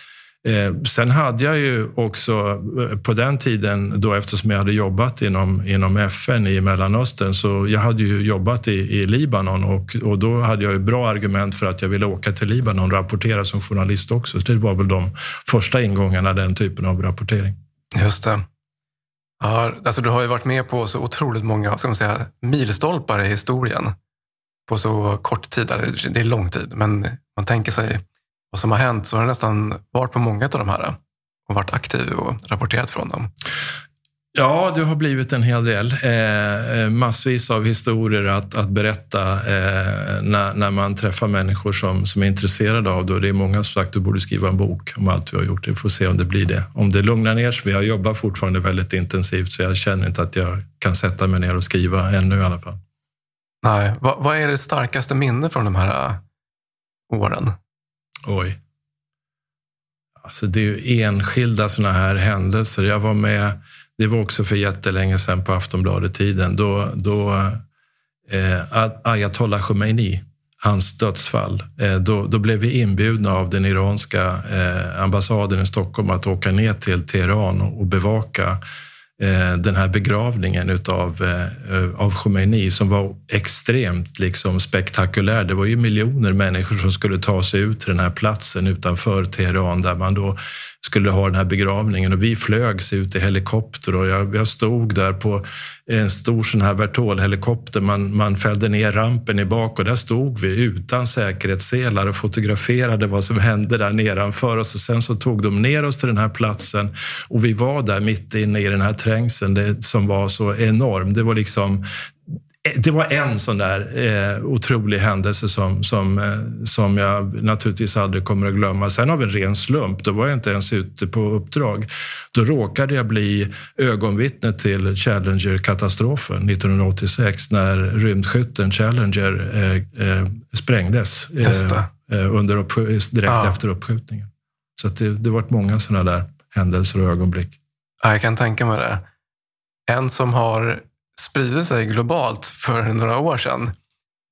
Eh, sen hade jag ju också eh, på den tiden, då eftersom jag hade jobbat inom, inom FN i Mellanöstern, så jag hade ju jobbat i, i Libanon och, och då hade jag ju bra argument för att jag ville åka till Libanon och rapportera som journalist också. Så det var väl de första ingångarna, den typen av rapportering. Just det. Ja, alltså du har ju varit med på så otroligt många ska man säga, milstolpar i historien på så kort tid. Det är lång tid, men man tänker sig vad som har hänt så har du nästan varit på många av de här och varit aktiv och rapporterat från dem. Ja, det har blivit en hel del. Eh, eh, massvis av historier att, att berätta eh, när, när man träffar människor som, som är intresserade av det. Och det är många som sagt du borde skriva en bok om allt du har gjort. Vi får se om det blir det. Om det lugnar ner sig. Jag jobbar fortfarande väldigt intensivt så jag känner inte att jag kan sätta mig ner och skriva ännu i alla fall. Nej. Vad, vad är det starkaste minne från de här äh, åren? Oj. Alltså det är ju enskilda sådana här händelser. Jag var med det var också för jättelänge sedan på Aftonbladet-tiden. Då, då eh, Ayatollah Khomeini, hans dödsfall, eh, då, då blev vi inbjudna av den iranska eh, ambassaden i Stockholm att åka ner till Teheran och, och bevaka Eh, Eh, den här begravningen utav, eh, av Khomeini som var extremt liksom spektakulär. Det var ju miljoner människor som skulle ta sig ut till den här platsen utanför Teheran där man då skulle ha den här begravningen och vi flögs ut i helikopter och jag, jag stod där på en stor sån här Vertol-helikopter. Man, man fällde ner rampen i bak och där stod vi utan säkerhetsselar och fotograferade vad som hände där nedanför oss. Och sen så tog de ner oss till den här platsen och vi var där mitt inne i den här trängseln det, som var så enorm. Det var liksom det var en sån där eh, otrolig händelse som, som, eh, som jag naturligtvis aldrig kommer att glömma. Sen av en ren slump, då var jag inte ens ute på uppdrag. Då råkade jag bli ögonvittne till Challenger-katastrofen 1986 när rymdskytten Challenger eh, eh, sprängdes eh, eh, under direkt ja. efter uppskjutningen. Så det, det varit många såna där händelser och ögonblick. Ja, jag kan tänka mig det. En som har spridit sig globalt för några år sedan.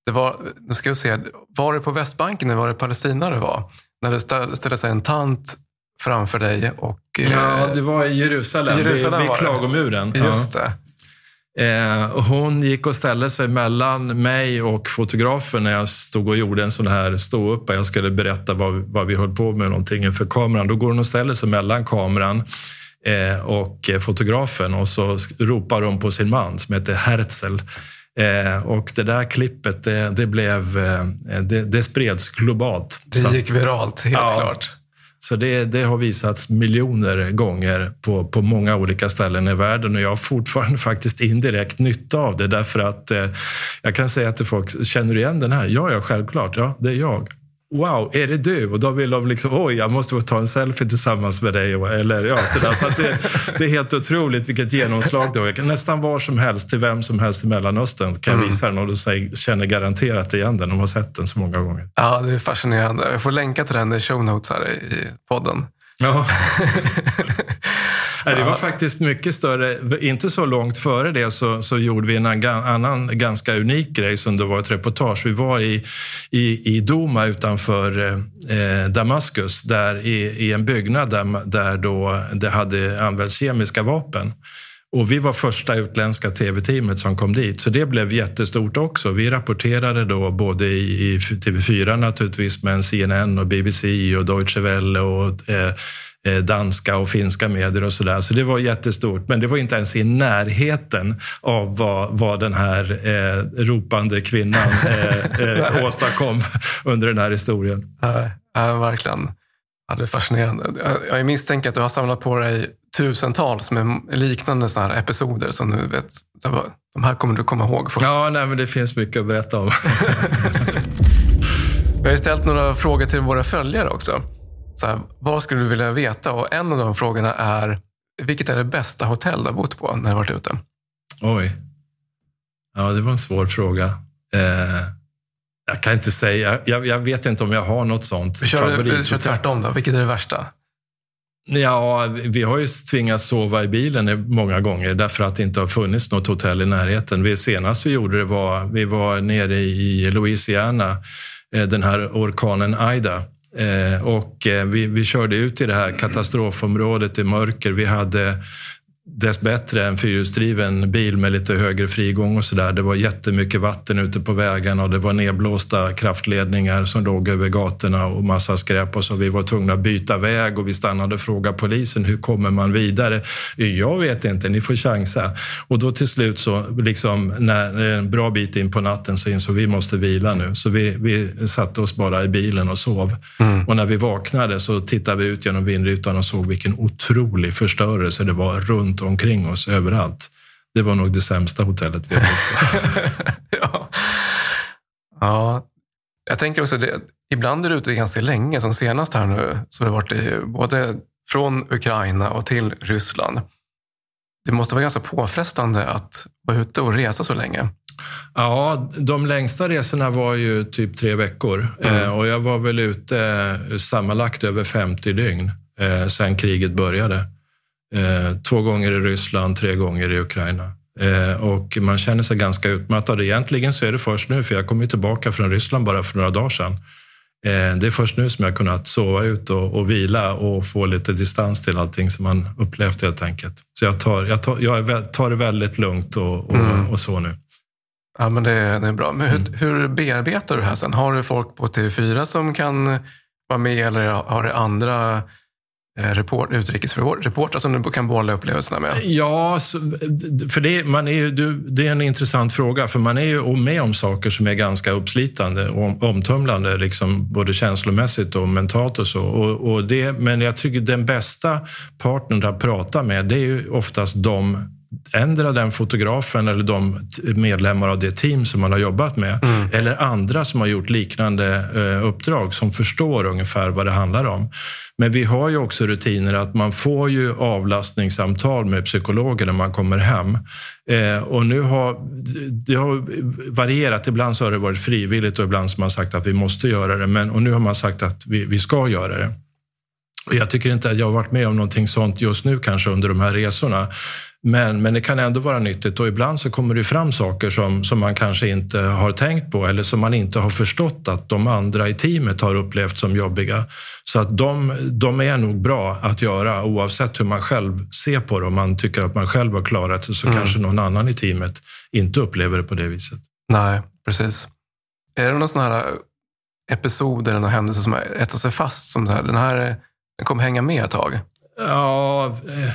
Det var, nu ska vi se, var det på Västbanken eller var det Palestina det var? När det ställde sig en tant framför dig och... Ja, eh, det var i Jerusalem, Jerusalem vid, vid klagomuren. Just det. Eh, hon gick och ställde sig mellan mig och fotografen när jag stod och gjorde en sån här ståuppa. Jag skulle berätta vad, vad vi höll på med någonting inför kameran. Då går hon och ställer sig mellan kameran Eh, och fotografen och så ropar hon på sin man som heter Herzl. Eh, och det där klippet, det, det blev, eh, det, det, spreds globalt. Det gick viralt, helt ja, klart. Så det, det, har visats miljoner gånger på, på många olika ställen i världen och jag har fortfarande faktiskt indirekt nytta av det därför att eh, jag kan säga till folk, känner du igen den här? Ja, ja, självklart. Ja, det är jag wow, är det du? Och då vill de liksom, oj, jag måste ta en selfie tillsammans med dig. Eller, ja, sådär. Så det, det är helt otroligt vilket genomslag det har. Jag kan nästan var som helst, till vem som helst i Mellanöstern, kan jag mm. visa den och de känner garanterat igen den. De har sett den så många gånger. Ja, det är fascinerande. Jag får länka till den i show notes här i podden. Ja. det var faktiskt mycket större. Inte så långt före det så, så gjorde vi en annan ganska unik grej som det var ett reportage. Vi var i, i, i Doma utanför eh, Damaskus, där i, i en byggnad där, där då det hade använts kemiska vapen. Och vi var första utländska tv-teamet som kom dit, så det blev jättestort också. Vi rapporterade då både i, i TV4 naturligtvis, men CNN och BBC och Deutsche Welle och eh, Eh, danska och finska medier och sådär. Så det var jättestort, men det var inte ens i närheten av vad, vad den här eh, ropande kvinnan eh, eh, åstadkom under den här historien. Ja, ja verkligen. Ja, det är fascinerande. Jag misstänker att du har samlat på dig tusentals med liknande såna här episoder som du vet, de här kommer du komma ihåg. Ja, nej, men det finns mycket att berätta om. Vi har ju ställt några frågor till våra följare också. Så här, vad skulle du vilja veta? Och en av de frågorna är, vilket är det bästa hotell du har bott på när du varit ute? Oj. Ja, det var en svår fråga. Eh, jag kan inte säga. Jag, jag, vet inte om jag har något sånt vi kör, Vi kör tvärtom då. Vilket är det värsta? Ja, vi har ju tvingats sova i bilen många gånger därför att det inte har funnits något hotell i närheten. Vi, senast vi gjorde det var, vi var nere i Louisiana, eh, den här orkanen Aida. Eh, och eh, vi, vi körde ut i det här katastrofområdet i mörker. Vi hade dessbättre en fyrhjulsdriven bil med lite högre frigång och sådär. Det var jättemycket vatten ute på vägarna och det var nedblåsta kraftledningar som låg över gatorna och massa skräp och så. Vi var tvungna att byta väg och vi stannade och frågade polisen hur kommer man vidare? Jag vet inte, ni får chansa. Och då till slut så, liksom, när en bra bit in på natten så insåg vi vi måste vila nu. Så vi, vi satte oss bara i bilen och sov. Mm. Och när vi vaknade så tittade vi ut genom vindrutan och såg vilken otrolig förstörelse det var runt runt omkring oss överallt. Det var nog det sämsta hotellet vi har ja. ja, jag tänker också det. Ibland är du ute ganska länge. Som senast här nu så har det varit i, både från Ukraina och till Ryssland. Det måste vara ganska påfrestande att vara ute och resa så länge. Ja, de längsta resorna var ju typ tre veckor mm. eh, och jag var väl ute eh, sammanlagt över 50 dygn eh, sen kriget började. Eh, två gånger i Ryssland, tre gånger i Ukraina. Eh, och man känner sig ganska utmattad. Egentligen så är det först nu, för jag kom ju tillbaka från Ryssland bara för några dagar sedan. Eh, det är först nu som jag kunnat sova ut och, och, vila och få lite distans till allting som man upplevt helt enkelt. Så jag tar, jag tar, jag tar det väldigt lugnt och, och, mm. och så nu. Ja, men det, det är bra. Men hur, mm. hur bearbetar du det här sen? Har du folk på TV4 som kan vara med eller har du andra Eh, report, utrikesreportrar som du kan bolla upplevelserna med? Ja, för det, man är ju, det är en intressant fråga, för man är ju med om saker som är ganska uppslitande och omtumlande, liksom, både känslomässigt och mentalt och så. Och, och det, men jag tycker den bästa partnern att prata med, det är ju oftast de ändra den fotografen eller de medlemmar av det team som man har jobbat med. Mm. Eller andra som har gjort liknande eh, uppdrag som förstår ungefär vad det handlar om. Men vi har ju också rutiner att man får ju avlastningssamtal med psykologer när man kommer hem. Eh, och nu har det har varierat. Ibland så har det varit frivilligt och ibland har man sagt att vi måste göra det. Men, och nu har man sagt att vi, vi ska göra det. Och jag tycker inte att jag har varit med om någonting sånt just nu kanske under de här resorna. Men, men det kan ändå vara nyttigt och ibland så kommer det fram saker som, som man kanske inte har tänkt på eller som man inte har förstått att de andra i teamet har upplevt som jobbiga. Så att de, de är nog bra att göra oavsett hur man själv ser på det. Om man tycker att man själv har klarat sig så mm. kanske någon annan i teamet inte upplever det på det viset. Nej, precis. Är det någon sån här episod eller någon händelse som har etsat sig fast som det här? Den här den kommer hänga med ett tag? Ja, eh,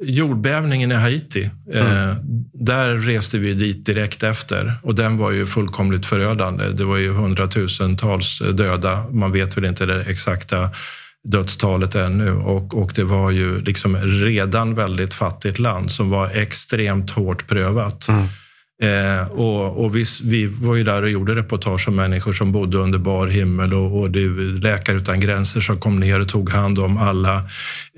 jordbävningen i Haiti, mm. eh, där reste vi dit direkt efter och den var ju fullkomligt förödande. Det var ju hundratusentals döda. Man vet väl inte det exakta dödstalet ännu och, och det var ju liksom redan väldigt fattigt land som var extremt hårt prövat. Mm. Eh, och, och vi, vi, var ju där och gjorde reportage om människor som bodde under bar himmel och, och det Läkare utan gränser som kom ner och tog hand om alla.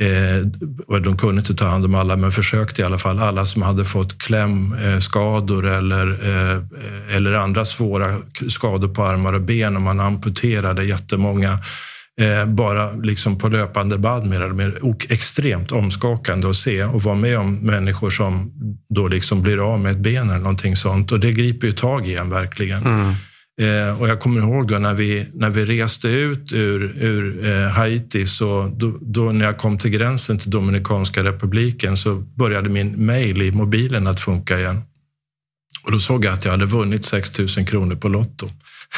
Eh, de kunde inte ta hand om alla, men försökte i alla fall. Alla som hade fått klämskador eh, eller, eh, eller andra svåra skador på armar och ben och man amputerade jättemånga eh, bara liksom på löpande band mer eller mindre. Och extremt omskakande att se och vara med om människor som då liksom blir av med ett ben eller någonting sånt. Och det griper ju tag i en verkligen. Mm. Eh, och jag kommer ihåg då när vi, när vi reste ut ur, ur eh, Haiti, så då, då, när jag kom till gränsen till Dominikanska republiken så började min mail i mobilen att funka igen. Och då såg jag att jag hade vunnit 6 000 kronor på Lotto.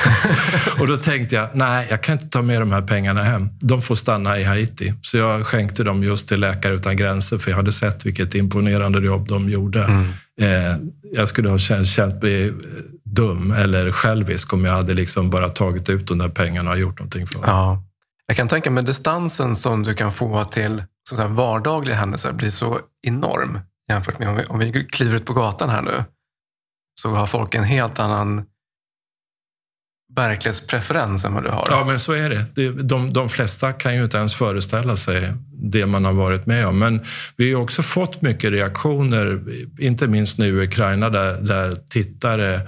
och då tänkte jag, nej, jag kan inte ta med de här pengarna hem. De får stanna i Haiti. Så jag skänkte dem just till Läkare utan gränser, för jag hade sett vilket imponerande jobb de gjorde. Mm. Eh, jag skulle ha känt, känt mig dum eller självisk om jag hade liksom bara tagit ut de där pengarna och gjort någonting för dem. Ja. Jag kan tänka mig distansen som du kan få till så vardagliga händelser blir så enorm jämfört med om vi, om vi kliver ut på gatan här nu. Så har folk en helt annan verklighetspreferens än vad du har. Ja, men så är det. De, de flesta kan ju inte ens föreställa sig det man har varit med om. Men vi har också fått mycket reaktioner, inte minst nu i Ukraina, där, där tittare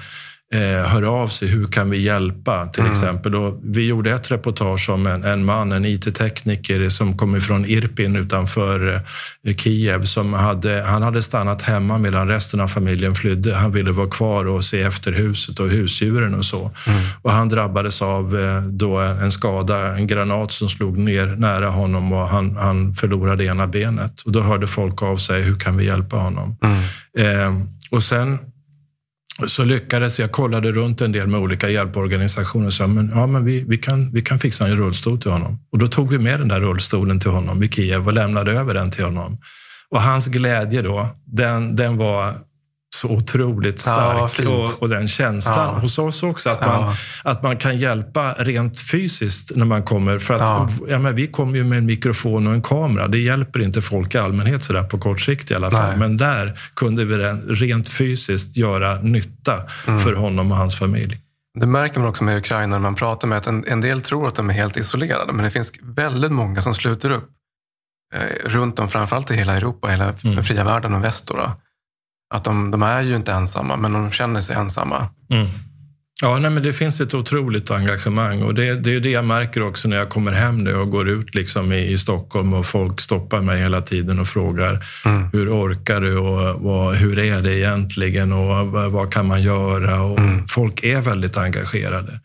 hör av sig. Hur kan vi hjälpa? Till mm. exempel. Och vi gjorde ett reportage om en, en man, en IT-tekniker som kommer från Irpin utanför eh, Kiev. Som hade, han hade stannat hemma medan resten av familjen flydde. Han ville vara kvar och se efter huset och husdjuren och så. Mm. Och han drabbades av eh, då en skada, en granat som slog ner nära honom och han, han förlorade ena benet. Och då hörde folk av sig, hur kan vi hjälpa honom? Mm. Eh, och sen så lyckades jag, kollade runt en del med olika hjälporganisationer och sa men, ja, men vi, vi, kan, vi kan fixa en rullstol till honom. Och då tog vi med den där rullstolen till honom i Kiev och lämnade över den till honom. Och hans glädje då, den, den var så otroligt stark. Ja, och, och, den känslan ja. hos oss också, att man, att man kan hjälpa rent fysiskt när man kommer. För att, ja. ja men vi kommer ju med en mikrofon och en kamera. Det hjälper inte folk i allmänhet sådär på kort sikt i alla fall. Nej. Men där kunde vi rent fysiskt göra nytta mm. för honom och hans familj. Det märker man också med Ukraina när man pratar med att en, en del tror att de är helt isolerade, men det finns väldigt många som sluter upp eh, runt om, framförallt i hela Europa, hela mm. fria världen och väst. Då, då att de, de är ju inte ensamma, men de känner sig ensamma. Mm. Ja, nej, men det finns ett otroligt engagemang och det, det är det jag märker också när jag kommer hem nu och går ut liksom i, i Stockholm och folk stoppar mig hela tiden och frågar mm. hur orkar du och vad, hur är det egentligen och vad, vad kan man göra? Och mm. Folk är väldigt engagerade.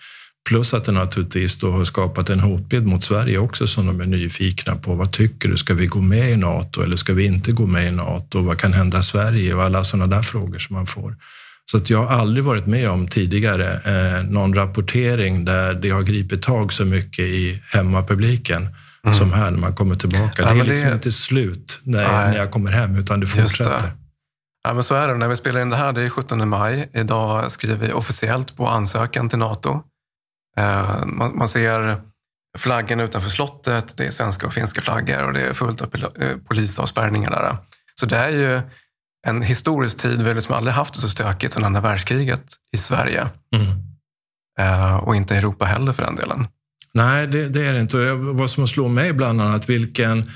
Plus att det naturligtvis då har skapat en hotbild mot Sverige också som de är nyfikna på. Vad tycker du? Ska vi gå med i Nato eller ska vi inte gå med i Nato? Vad kan hända Sverige? Och alla sådana där frågor som man får. Så att jag har aldrig varit med om tidigare eh, någon rapportering där det har gripit tag så mycket i hemmapubliken mm. som här när man kommer tillbaka. Ja, det är liksom det... inte slut när, när jag kommer hem, utan det fortsätter. Ja, men så är det. När vi spelar in det här, det är 17 maj. Idag skriver vi officiellt på ansökan till Nato. Eh, man, man ser flaggen utanför slottet, det är svenska och finska flaggor och det är fullt av eh, polisavspärrningar där. Så det är ju en historisk tid. Vi har liksom aldrig haft det så stökigt sedan andra världskriget i Sverige. Mm. Eh, och inte i Europa heller för den delen. Nej, det, det är det inte. vad som slår mig bland annat, vilken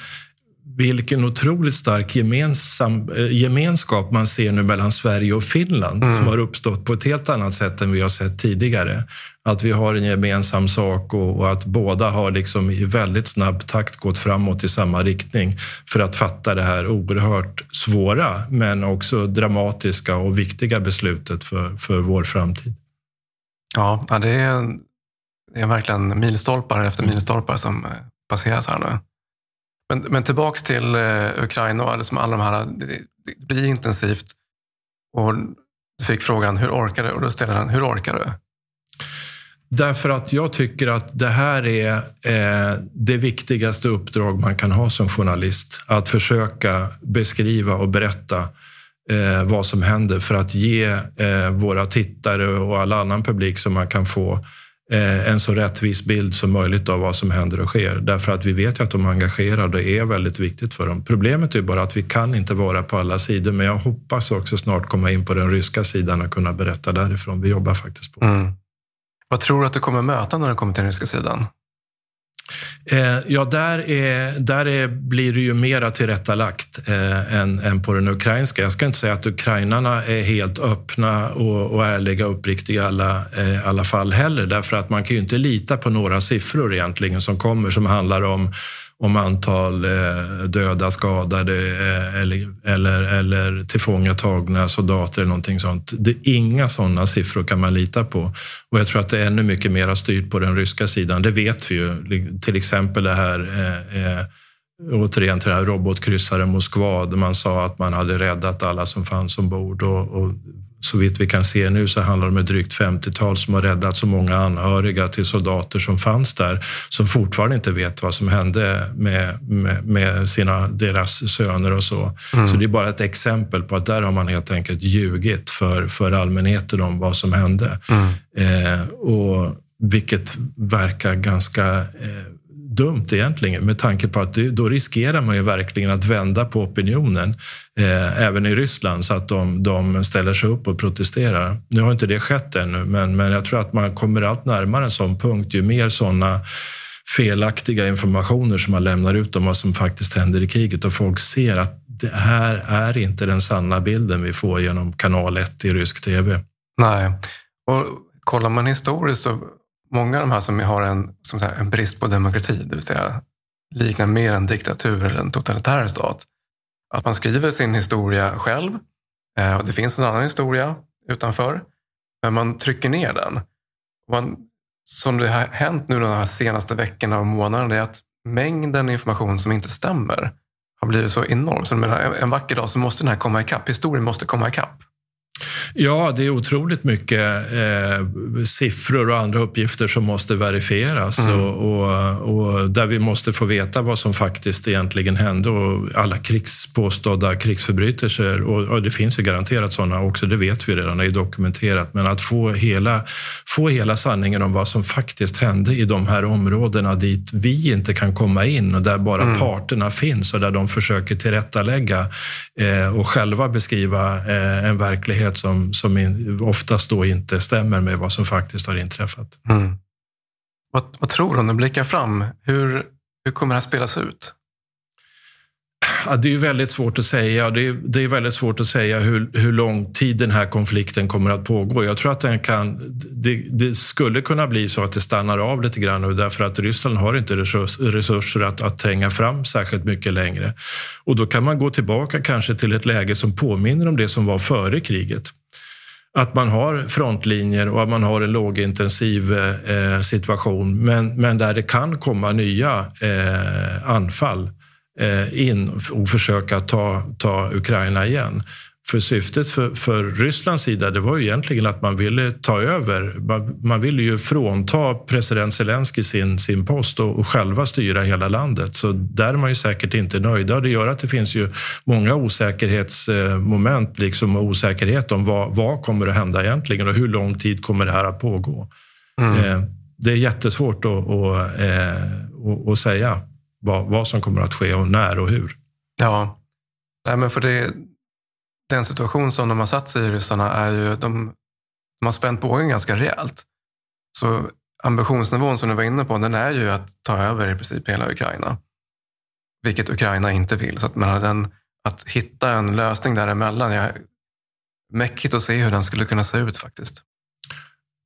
vilken otroligt stark gemensam, eh, gemenskap man ser nu mellan Sverige och Finland mm. som har uppstått på ett helt annat sätt än vi har sett tidigare. Att vi har en gemensam sak och, och att båda har liksom i väldigt snabb takt gått framåt i samma riktning för att fatta det här oerhört svåra men också dramatiska och viktiga beslutet för, för vår framtid. Ja, det är, det är verkligen milstolpar efter milstolpar som eh, passeras här nu. Men, men tillbaks till eh, Ukraina och liksom alla de här, det, det, blir intensivt. Och du fick frågan, hur orkar du? Och då ställer den, hur orkar du? Därför att jag tycker att det här är eh, det viktigaste uppdrag man kan ha som journalist. Att försöka beskriva och berätta eh, vad som händer för att ge eh, våra tittare och all annan publik som man kan få Eh, en så rättvis bild som möjligt av vad som händer och sker. Därför att vi vet ju att de är engagerade och är väldigt viktigt för dem. Problemet är bara att vi kan inte vara på alla sidor, men jag hoppas också snart komma in på den ryska sidan och kunna berätta därifrån. Vi jobbar faktiskt på mm. Vad tror du att du kommer möta när du kommer till den ryska sidan? Eh, ja, där, är, där är, blir det ju mera tillrättalagt eh, än, än på den ukrainska. Jag ska inte säga att ukrainarna är helt öppna och, och ärliga och uppriktiga i alla, eh, alla fall heller, därför att man kan ju inte lita på några siffror egentligen som kommer som handlar om om antal eh, döda, skadade eh, eller, eller, eller tillfångatagna soldater eller någonting sånt. Det, inga sådana siffror kan man lita på. Och jag tror att det är ännu mycket mer styrt på den ryska sidan. Det vet vi ju. Till exempel det här eh, eh, återigen till den här robotkryssaren Moskva där man sa att man hade räddat alla som fanns ombord. Och, och så vitt vi kan se nu så handlar det om ett drygt 50-tal som har räddat så många anhöriga till soldater som fanns där som fortfarande inte vet vad som hände med, med, med sina, deras söner och så. Mm. Så det är bara ett exempel på att där har man helt enkelt ljugit för, för allmänheten om vad som hände. Mm. Eh, och vilket verkar ganska eh, dumt egentligen med tanke på att då riskerar man ju verkligen att vända på opinionen eh, även i Ryssland så att de, de ställer sig upp och protesterar. Nu har inte det skett ännu, men, men jag tror att man kommer allt närmare en sån punkt ju mer såna felaktiga informationer som man lämnar ut om vad som faktiskt händer i kriget och folk ser att det här är inte den sanna bilden vi får genom kanal 1 i rysk tv. Nej, och kollar man historiskt så många av de här som har en, som här, en brist på demokrati, det vill säga liknar mer en diktatur eller en totalitär stat. Att man skriver sin historia själv. Eh, och det finns en annan historia utanför. Men man trycker ner den. Man, som det har hänt nu de här senaste veckorna och månaderna är att mängden information som inte stämmer har blivit så enorm. Så menar, en vacker dag så måste den här komma ikapp. Historien måste komma ikapp. Ja, det är otroligt mycket eh, siffror och andra uppgifter som måste verifieras mm. och, och, och, där vi måste få veta vad som faktiskt egentligen hände och alla krigs, påstådda krigsförbrytelser. Och, och, det finns ju garanterat sådana också, det vet vi redan, det är dokumenterat. Men att få hela, få hela sanningen om vad som faktiskt hände i de här områdena dit vi inte kan komma in och där bara mm. parterna finns och där de försöker tillrättalägga eh, och själva beskriva eh, en verklighet som, som in, oftast då inte stämmer med vad som faktiskt har inträffat. Mm. Vad, vad, tror du om du blickar fram? Hur, hur kommer det här spelas ut? Ja, det är väldigt svårt att säga. Det är, det är väldigt svårt att säga hur, hur lång tid den här konflikten kommer att pågå. Jag tror att den kan, det, det skulle kunna bli så att det stannar av lite grann nu därför att Ryssland har inte resurser att, att tränga fram särskilt mycket längre. Och då kan man gå tillbaka kanske till ett läge som påminner om det som var före kriget att man har frontlinjer och att man har en lågintensiv eh, situation men, men där det kan komma nya eh, anfall in och försöka ta, ta Ukraina igen. För syftet för, för Rysslands sida det var ju egentligen att man ville ta över. Man, man ville ju frånta president Zelensky sin, sin post och, och själva styra hela landet. Så där är man ju säkert inte nöjda. Det gör att det finns ju många osäkerhetsmoment liksom, osäkerhet om vad, vad kommer att hända egentligen och hur lång tid kommer det här att pågå. Mm. Eh, det är jättesvårt att, att, eh, att säga vad, vad som kommer att ske och när och hur. Ja, Nej, men för det, den situation som de har satt sig i, ryssarna, är ju de, de har spänt bågen ganska rejält. Så ambitionsnivån som du var inne på, den är ju att ta över i princip hela Ukraina. Vilket Ukraina inte vill. Så att, men den, att hitta en lösning däremellan, jag, mäckigt att se hur den skulle kunna se ut faktiskt.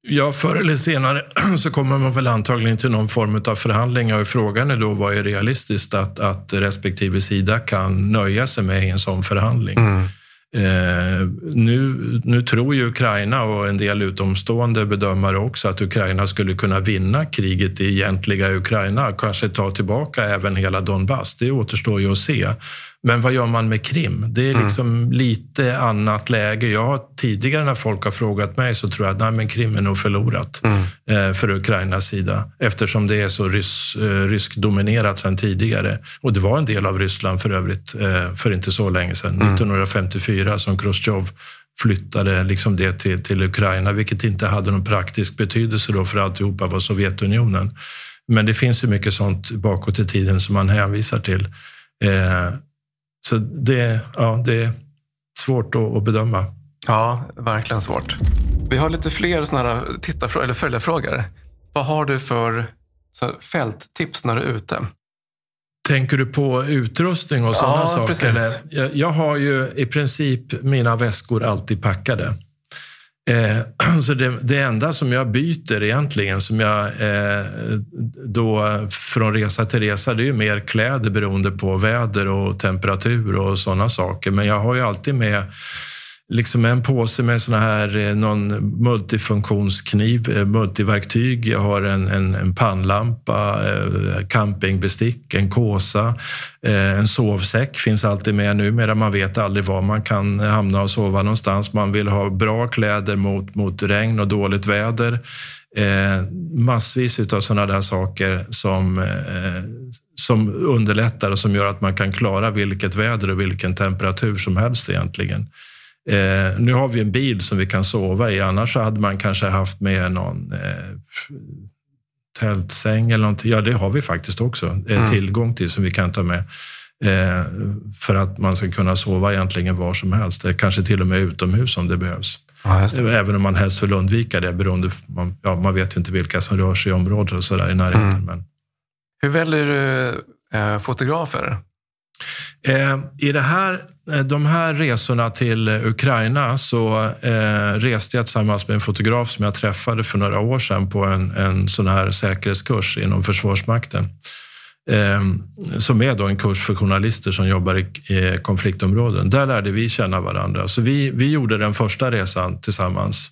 Ja, förr eller senare så kommer man väl antagligen till någon form av förhandlingar och frågan är då vad är realistiskt att, att respektive sida kan nöja sig med i en sån förhandling. Mm. Eh, nu, nu tror ju Ukraina och en del utomstående bedömare också att Ukraina skulle kunna vinna kriget i egentliga Ukraina, kanske ta tillbaka även hela Donbass. Det återstår ju att se. Men vad gör man med Krim? Det är mm. liksom mm. lite annat läge. Jag har tidigare när folk har frågat mig så tror jag att nej, Krim är nog förlorat mm. Eh, för Ukrainas sida eftersom det är så rys, eh, ryskdominerat sedan tidigare. Och det var en del av Ryssland för övrigt för inte så länge sedan, mm. 1954 som Chrusjtjov flyttade liksom det till, till Ukraina, vilket inte hade någon praktisk betydelse då för alltihopa var Sovjetunionen. Men det finns ju mycket sånt bakåt i tiden som man hänvisar till. Eh, så det, ja, det är svårt att, bedöma. Ja, verkligen svårt. Vi har lite fler såna tittarfrågor, eller följarfrågor. Vad har du för fälttips när du är ute? Tänker du på utrustning och sådana ja, saker? Precis. Jag, jag har ju i princip mina väskor alltid packade. Eh, så det, det, enda som jag byter egentligen, som jag eh, då från resa till resa, det är ju mer kläder beroende på väder och temperatur och sådana saker. Men jag har ju alltid med liksom en påse med såna här, eh, någon multifunktionskniv, eh, multiverktyg. Jag har en, en, en pannlampa, eh, campingbestick, en kåsa, en sovsäck finns alltid med numera. Man vet aldrig var man kan hamna och sova någonstans. Man vill ha bra kläder mot, mot regn och dåligt väder. Eh, massvis av sådana där saker som, eh, som underlättar och som gör att man kan klara vilket väder och vilken temperatur som helst egentligen. Eh, nu har vi en bil som vi kan sova i, annars hade man kanske haft med någon eh, tältsäng eller någonting. Ja, det har vi faktiskt också eh, mm. tillgång till som vi kan ta med. Eh, för att man ska kunna sova egentligen var som helst, kanske till och med utomhus om det behövs. Ja, det. Även om man helst vill undvika det, beroende, man, ja, man vet ju inte vilka som rör sig i området och så där i närheten. Mm. Men... Hur väljer du eh, fotografer? Eh, I det här, eh, de här resorna till Ukraina så eh, reste jag tillsammans med en fotograf som jag träffade för några år sedan på en, en sån här säkerhetskurs inom Försvarsmakten. Ehm, som är då en kurs för journalister som jobbar i, konfliktområden. Där lärde vi känna varandra. Så vi, vi gjorde den första resan tillsammans.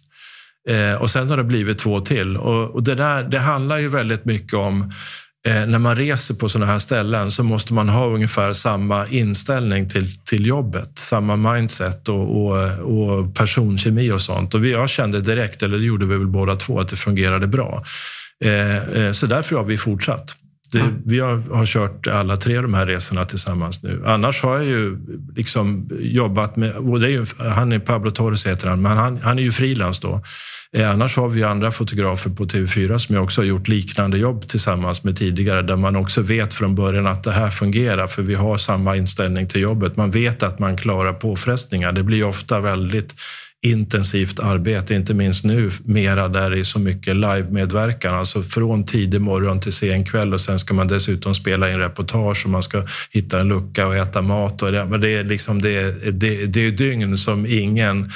Och sen har det blivit två till. Och, och det, där, det handlar ju väldigt mycket om eh, när man reser på sådana här ställen så måste man ha ungefär samma inställning till, till jobbet, samma mindset och, och, och personkemi och sånt. Och vi, jag kände direkt, eller det gjorde vi väl båda två, att det fungerade bra. Eh, eh, så därför har vi fortsatt. Det, mm. Vi har, har kört alla tre de här resorna tillsammans nu. Annars har jag ju liksom jobbat med, och det är ju, han är Pablo Torres heter han, men han, han är ju frilans då. Eh, annars har vi andra fotografer på TV4 som jag också har gjort liknande jobb tillsammans med tidigare, där man också vet från början att det här fungerar, för vi har samma inställning till jobbet. Man vet att man klarar påfrestningar. Det blir ofta väldigt intensivt arbete, inte minst nu mera där det är så mycket live-medverkan. Alltså från tidig morgon till sen kväll och sen ska man dessutom spela in reportage och man ska hitta en lucka och äta mat. Och det, men det är liksom det, det, det är dygn som ingen,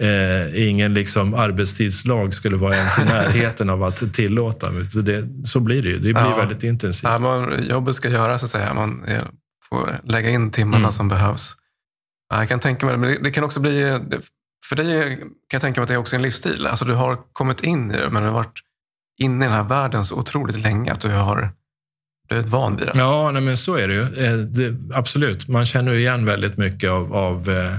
eh, ingen liksom arbetstidslag skulle vara ens i närheten av att tillåta. Det, så blir det ju. Det blir ja. väldigt intensivt. Ja, man, jobbet ska göras, så att säga. Man får lägga in timmarna mm. som behövs. Jag kan tänka mig men det, det kan också bli för dig kan jag tänka mig att det är också en livsstil. Alltså du har kommit in i det, men du har varit inne i den här världen så otroligt länge att du har blivit van vid det. Ja, nej, men så är det ju. Eh, det, absolut. Man känner igen väldigt mycket av, av Eh,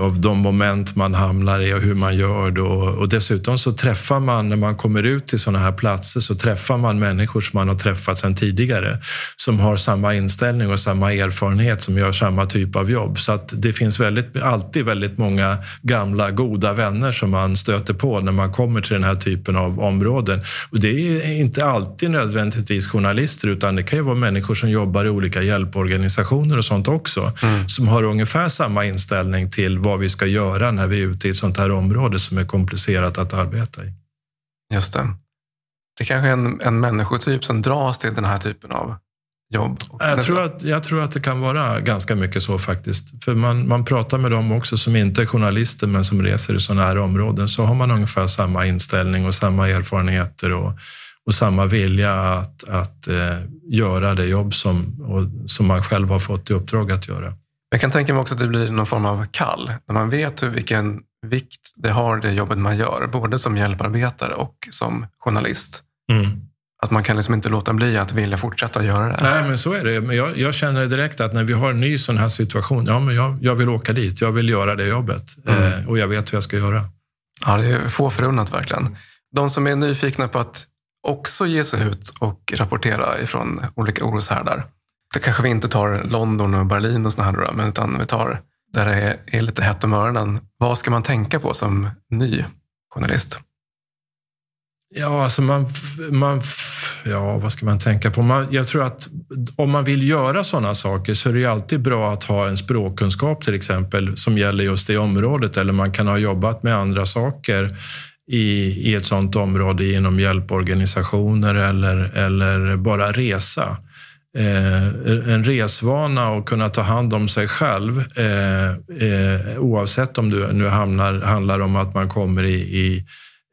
av de moment man hamnar i och hur man gör det. Och dessutom så träffar man, när man kommer ut till sådana här platser, så träffar man människor som man har träffat sedan tidigare, som har samma inställning och samma erfarenhet, som gör samma typ av jobb. Så att det finns väldigt, alltid väldigt många gamla goda vänner som man stöter på när man kommer till den här typen av områden. Och det är inte alltid nödvändigtvis journalister, utan det kan ju vara människor som jobbar i olika hjälporganisationer och sånt också, mm. som har ungefär samma inställning till vad vi ska göra när vi är ute i ett sånt här område som är komplicerat att arbeta i. Just det. Det är kanske är en, en människotyp som dras till den här typen av jobb? Jag tror, att, jag tror att det kan vara ganska mycket så faktiskt. För man, man pratar med dem också som inte är journalister men som reser i sådana här områden så har man ungefär samma inställning och samma erfarenheter och, och samma vilja att, att eh, göra det jobb som, och, som man själv har fått i uppdrag att göra. Jag kan tänka mig också att det blir någon form av kall. När man vet hur, vilken vikt det har det jobbet man gör, både som hjälparbetare och som journalist. Mm. Att man kan liksom inte låta bli att vilja fortsätta göra det. Nej, men så är det. Men jag, jag känner direkt att när vi har en ny sån här situation, ja, men jag, jag vill åka dit. Jag vill göra det jobbet. Mm. Eh, och jag vet hur jag ska göra. Ja, det är få förunnat verkligen. De som är nyfikna på att också ge sig ut och rapportera ifrån olika oroshärdar. Då kanske vi inte tar London och Berlin och sådana här, men utan vi tar där det är lite hett om öronen. Vad ska man tänka på som ny journalist? Ja, alltså man, man, ja, vad ska man tänka på? Man, jag tror att om man vill göra sådana saker så är det alltid bra att ha en språkkunskap till exempel som gäller just det området eller man kan ha jobbat med andra saker i, i ett sådant område inom hjälporganisationer eller, eller bara resa. Eh, en resvana och kunna ta hand om sig själv eh, eh, oavsett om det nu hamnar, handlar om att man kommer i, i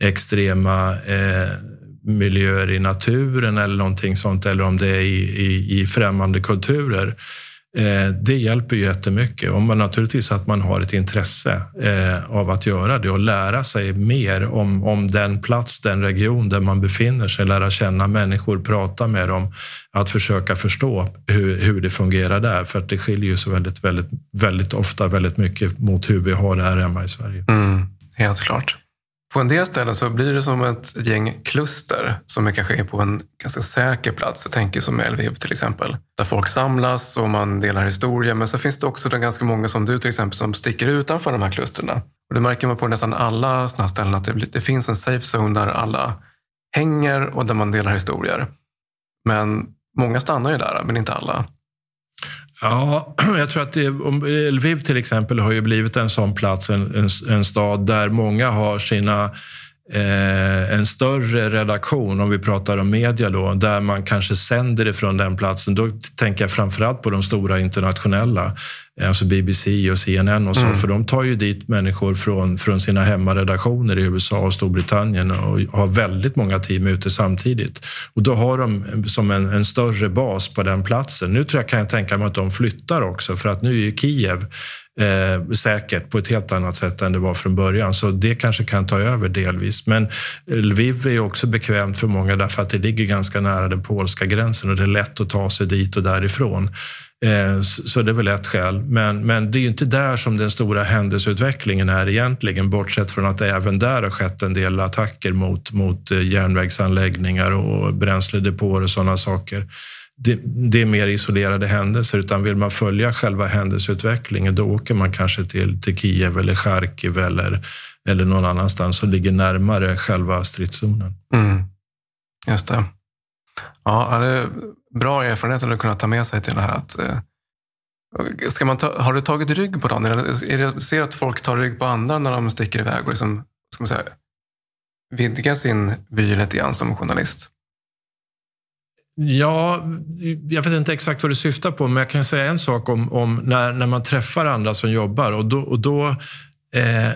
extrema miljöer i naturen eller någonting sånt eller om det är i, i, i främmande kulturer. Eh, det hjälper ju jättemycket. Om man naturligtvis att man har ett intresse eh, av att göra det och lära sig mer om, om den plats, den region där man befinner sig, lära känna människor, prata med dem, att försöka förstå hur, hur det fungerar där. För att det skiljer ju så väldigt, väldigt, väldigt ofta väldigt mycket mot hur vi har det här hemma i Sverige. Mm, helt klart. På en del ställen så blir det som ett gäng kluster som är kanske är på en ganska säker plats. Jag tänker som Lviv till exempel. Där folk samlas och man delar historia. Men så finns det också ganska många som du till exempel som sticker utanför de här klustren. Och det märker man på nästan alla sådana ställen att det, det finns en safe zone där alla hänger och där man delar historier. Men många stannar ju där, men inte alla. Ja, jag tror att det, Lviv till exempel har ju blivit en sån plats, en, en, en stad där många har sina eh, en större redaktion, om vi pratar om media då, där man kanske sänder ifrån den platsen. Då tänker jag framförallt på de stora internationella alltså BBC och CNN och så, mm. för de tar ju dit människor från, från sina hemmaredaktioner i USA och Storbritannien och har väldigt många team ute samtidigt. Och då har de som en, en större bas på den platsen. Nu tror jag, kan jag tänka mig att de flyttar också, för att nu är Kiev eh, säkert på ett helt annat sätt än det var från början. Så det kanske kan ta över delvis. Men Lviv är också bekvämt för många därför att det ligger ganska nära den polska gränsen och det är lätt att ta sig dit och därifrån. Eh, så det är väl ett skäl. Men, men det är ju inte där som den stora händelseutvecklingen är egentligen, bortsett från att det även där har skett en del attacker mot, mot eh, järnvägsanläggningar och bränsledepåer och sådana saker det, det, är mer isolerade händelser, utan vill man följa själva händelseutvecklingen då åker man kanske till, till Kiev eller Charkiv eller, eller någon annanstans som ligger närmare själva stridszonen. Mm. Just det. Ja, det bra erfarenheter att kunna ta med sig till det här. Att, eh, ska man ta, har du tagit rygg på dem? Är det, ser att folk tar rygg på andra när de sticker iväg och liksom, ska man säga, vidga sin vy lite grann som journalist? Ja, jag vet inte exakt vad du syftar på, men jag kan säga en sak om, om när, när man träffar andra som jobbar. Och då, och då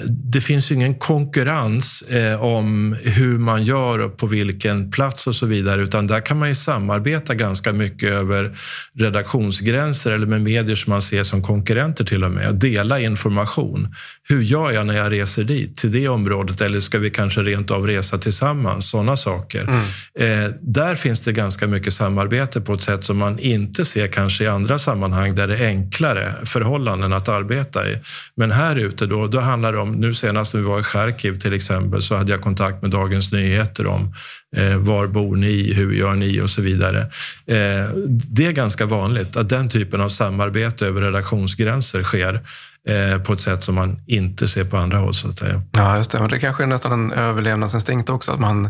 det finns ingen konkurrens eh, om hur man gör och på vilken plats och så vidare, utan där kan man ju samarbeta ganska mycket över redaktionsgränser eller med medier som man ser som konkurrenter till och med och dela information. Hur gör jag när jag reser dit, till det området eller ska vi kanske rent av resa tillsammans? Sådana saker. Mm. Eh, där finns det ganska mycket samarbete på ett sätt som man inte ser kanske i andra sammanhang där det är enklare förhållanden att arbeta i. Men här ute då, då handlar det om, nu senast när vi var i Charkiv till exempel, så hade jag kontakt med Dagens Nyheter om eh, var bor ni, hur gör ni och så vidare. Eh, det är ganska vanligt att den typen av samarbete över redaktionsgränser sker eh, på ett sätt som man inte ser på andra håll. Så att säga. Ja, just det. Och det kanske är nästan en överlevnadsinstinkt också, att man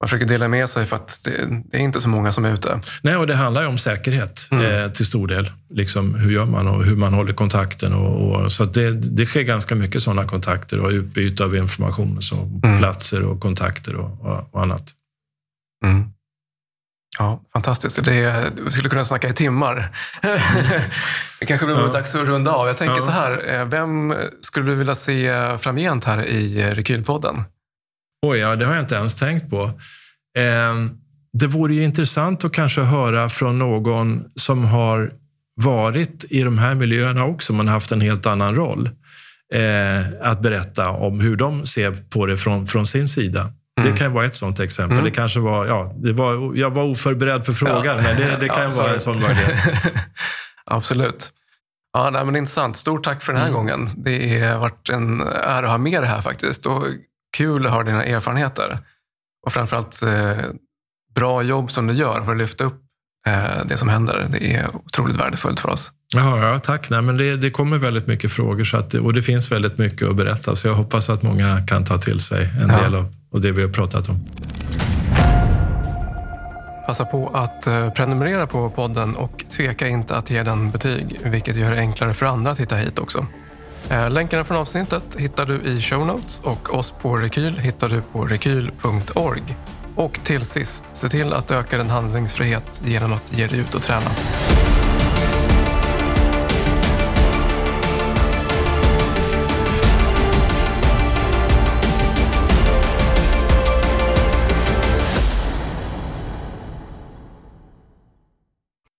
man försöker dela med sig för att det, det, är inte så många som är ute. Nej, och det handlar ju om säkerhet mm. eh, till stor del. Liksom, hur gör man och hur man håller kontakten. Och, och så det, det sker ganska mycket sådana kontakter och utbyte av information, så mm. platser och kontakter och, och, och annat. Mm. Ja, fantastiskt. Det, vi skulle kunna snacka i timmar. det kanske blir ja. dags att runda av. Jag tänker ja. så här, eh, vem skulle du vilja se framgent här i Rekylpodden? Oj, ja, det har jag inte ens tänkt på. Eh, det vore ju intressant att kanske höra från någon som har varit i de här miljöerna också, men haft en helt annan roll. Eh, att berätta om hur de ser på det från, från sin sida. Mm. Det kan vara ett sånt exempel. Mm. Det kanske var, ja, det var, jag var oförberedd för frågan, ja. men det, det kan ja, vara en sån möjlighet. Absolut. Ja, nej, men intressant. Stort tack för den här mm. gången. Det har varit en ära att ha med det här faktiskt. Och kul att höra dina erfarenheter. Och framförallt eh, bra jobb som du gör för att lyfta upp eh, det som händer. Det är otroligt värdefullt för oss. Ja, ja tack. Nej, men det, det kommer väldigt mycket frågor så att, och det finns väldigt mycket att berätta. Så jag hoppas att många kan ta till sig en ja. del av, av det vi har pratat om. Passa på att eh, prenumerera på podden och tveka inte att ge den betyg, vilket gör det enklare för andra att hitta hit också. Eh, länkarna från avsnittet hittar du i show notes och oss på Rekyl hittar du på rekyl.org. Och till sist, se till att öka din handlingsfrihet genom att ge dig ut och träna.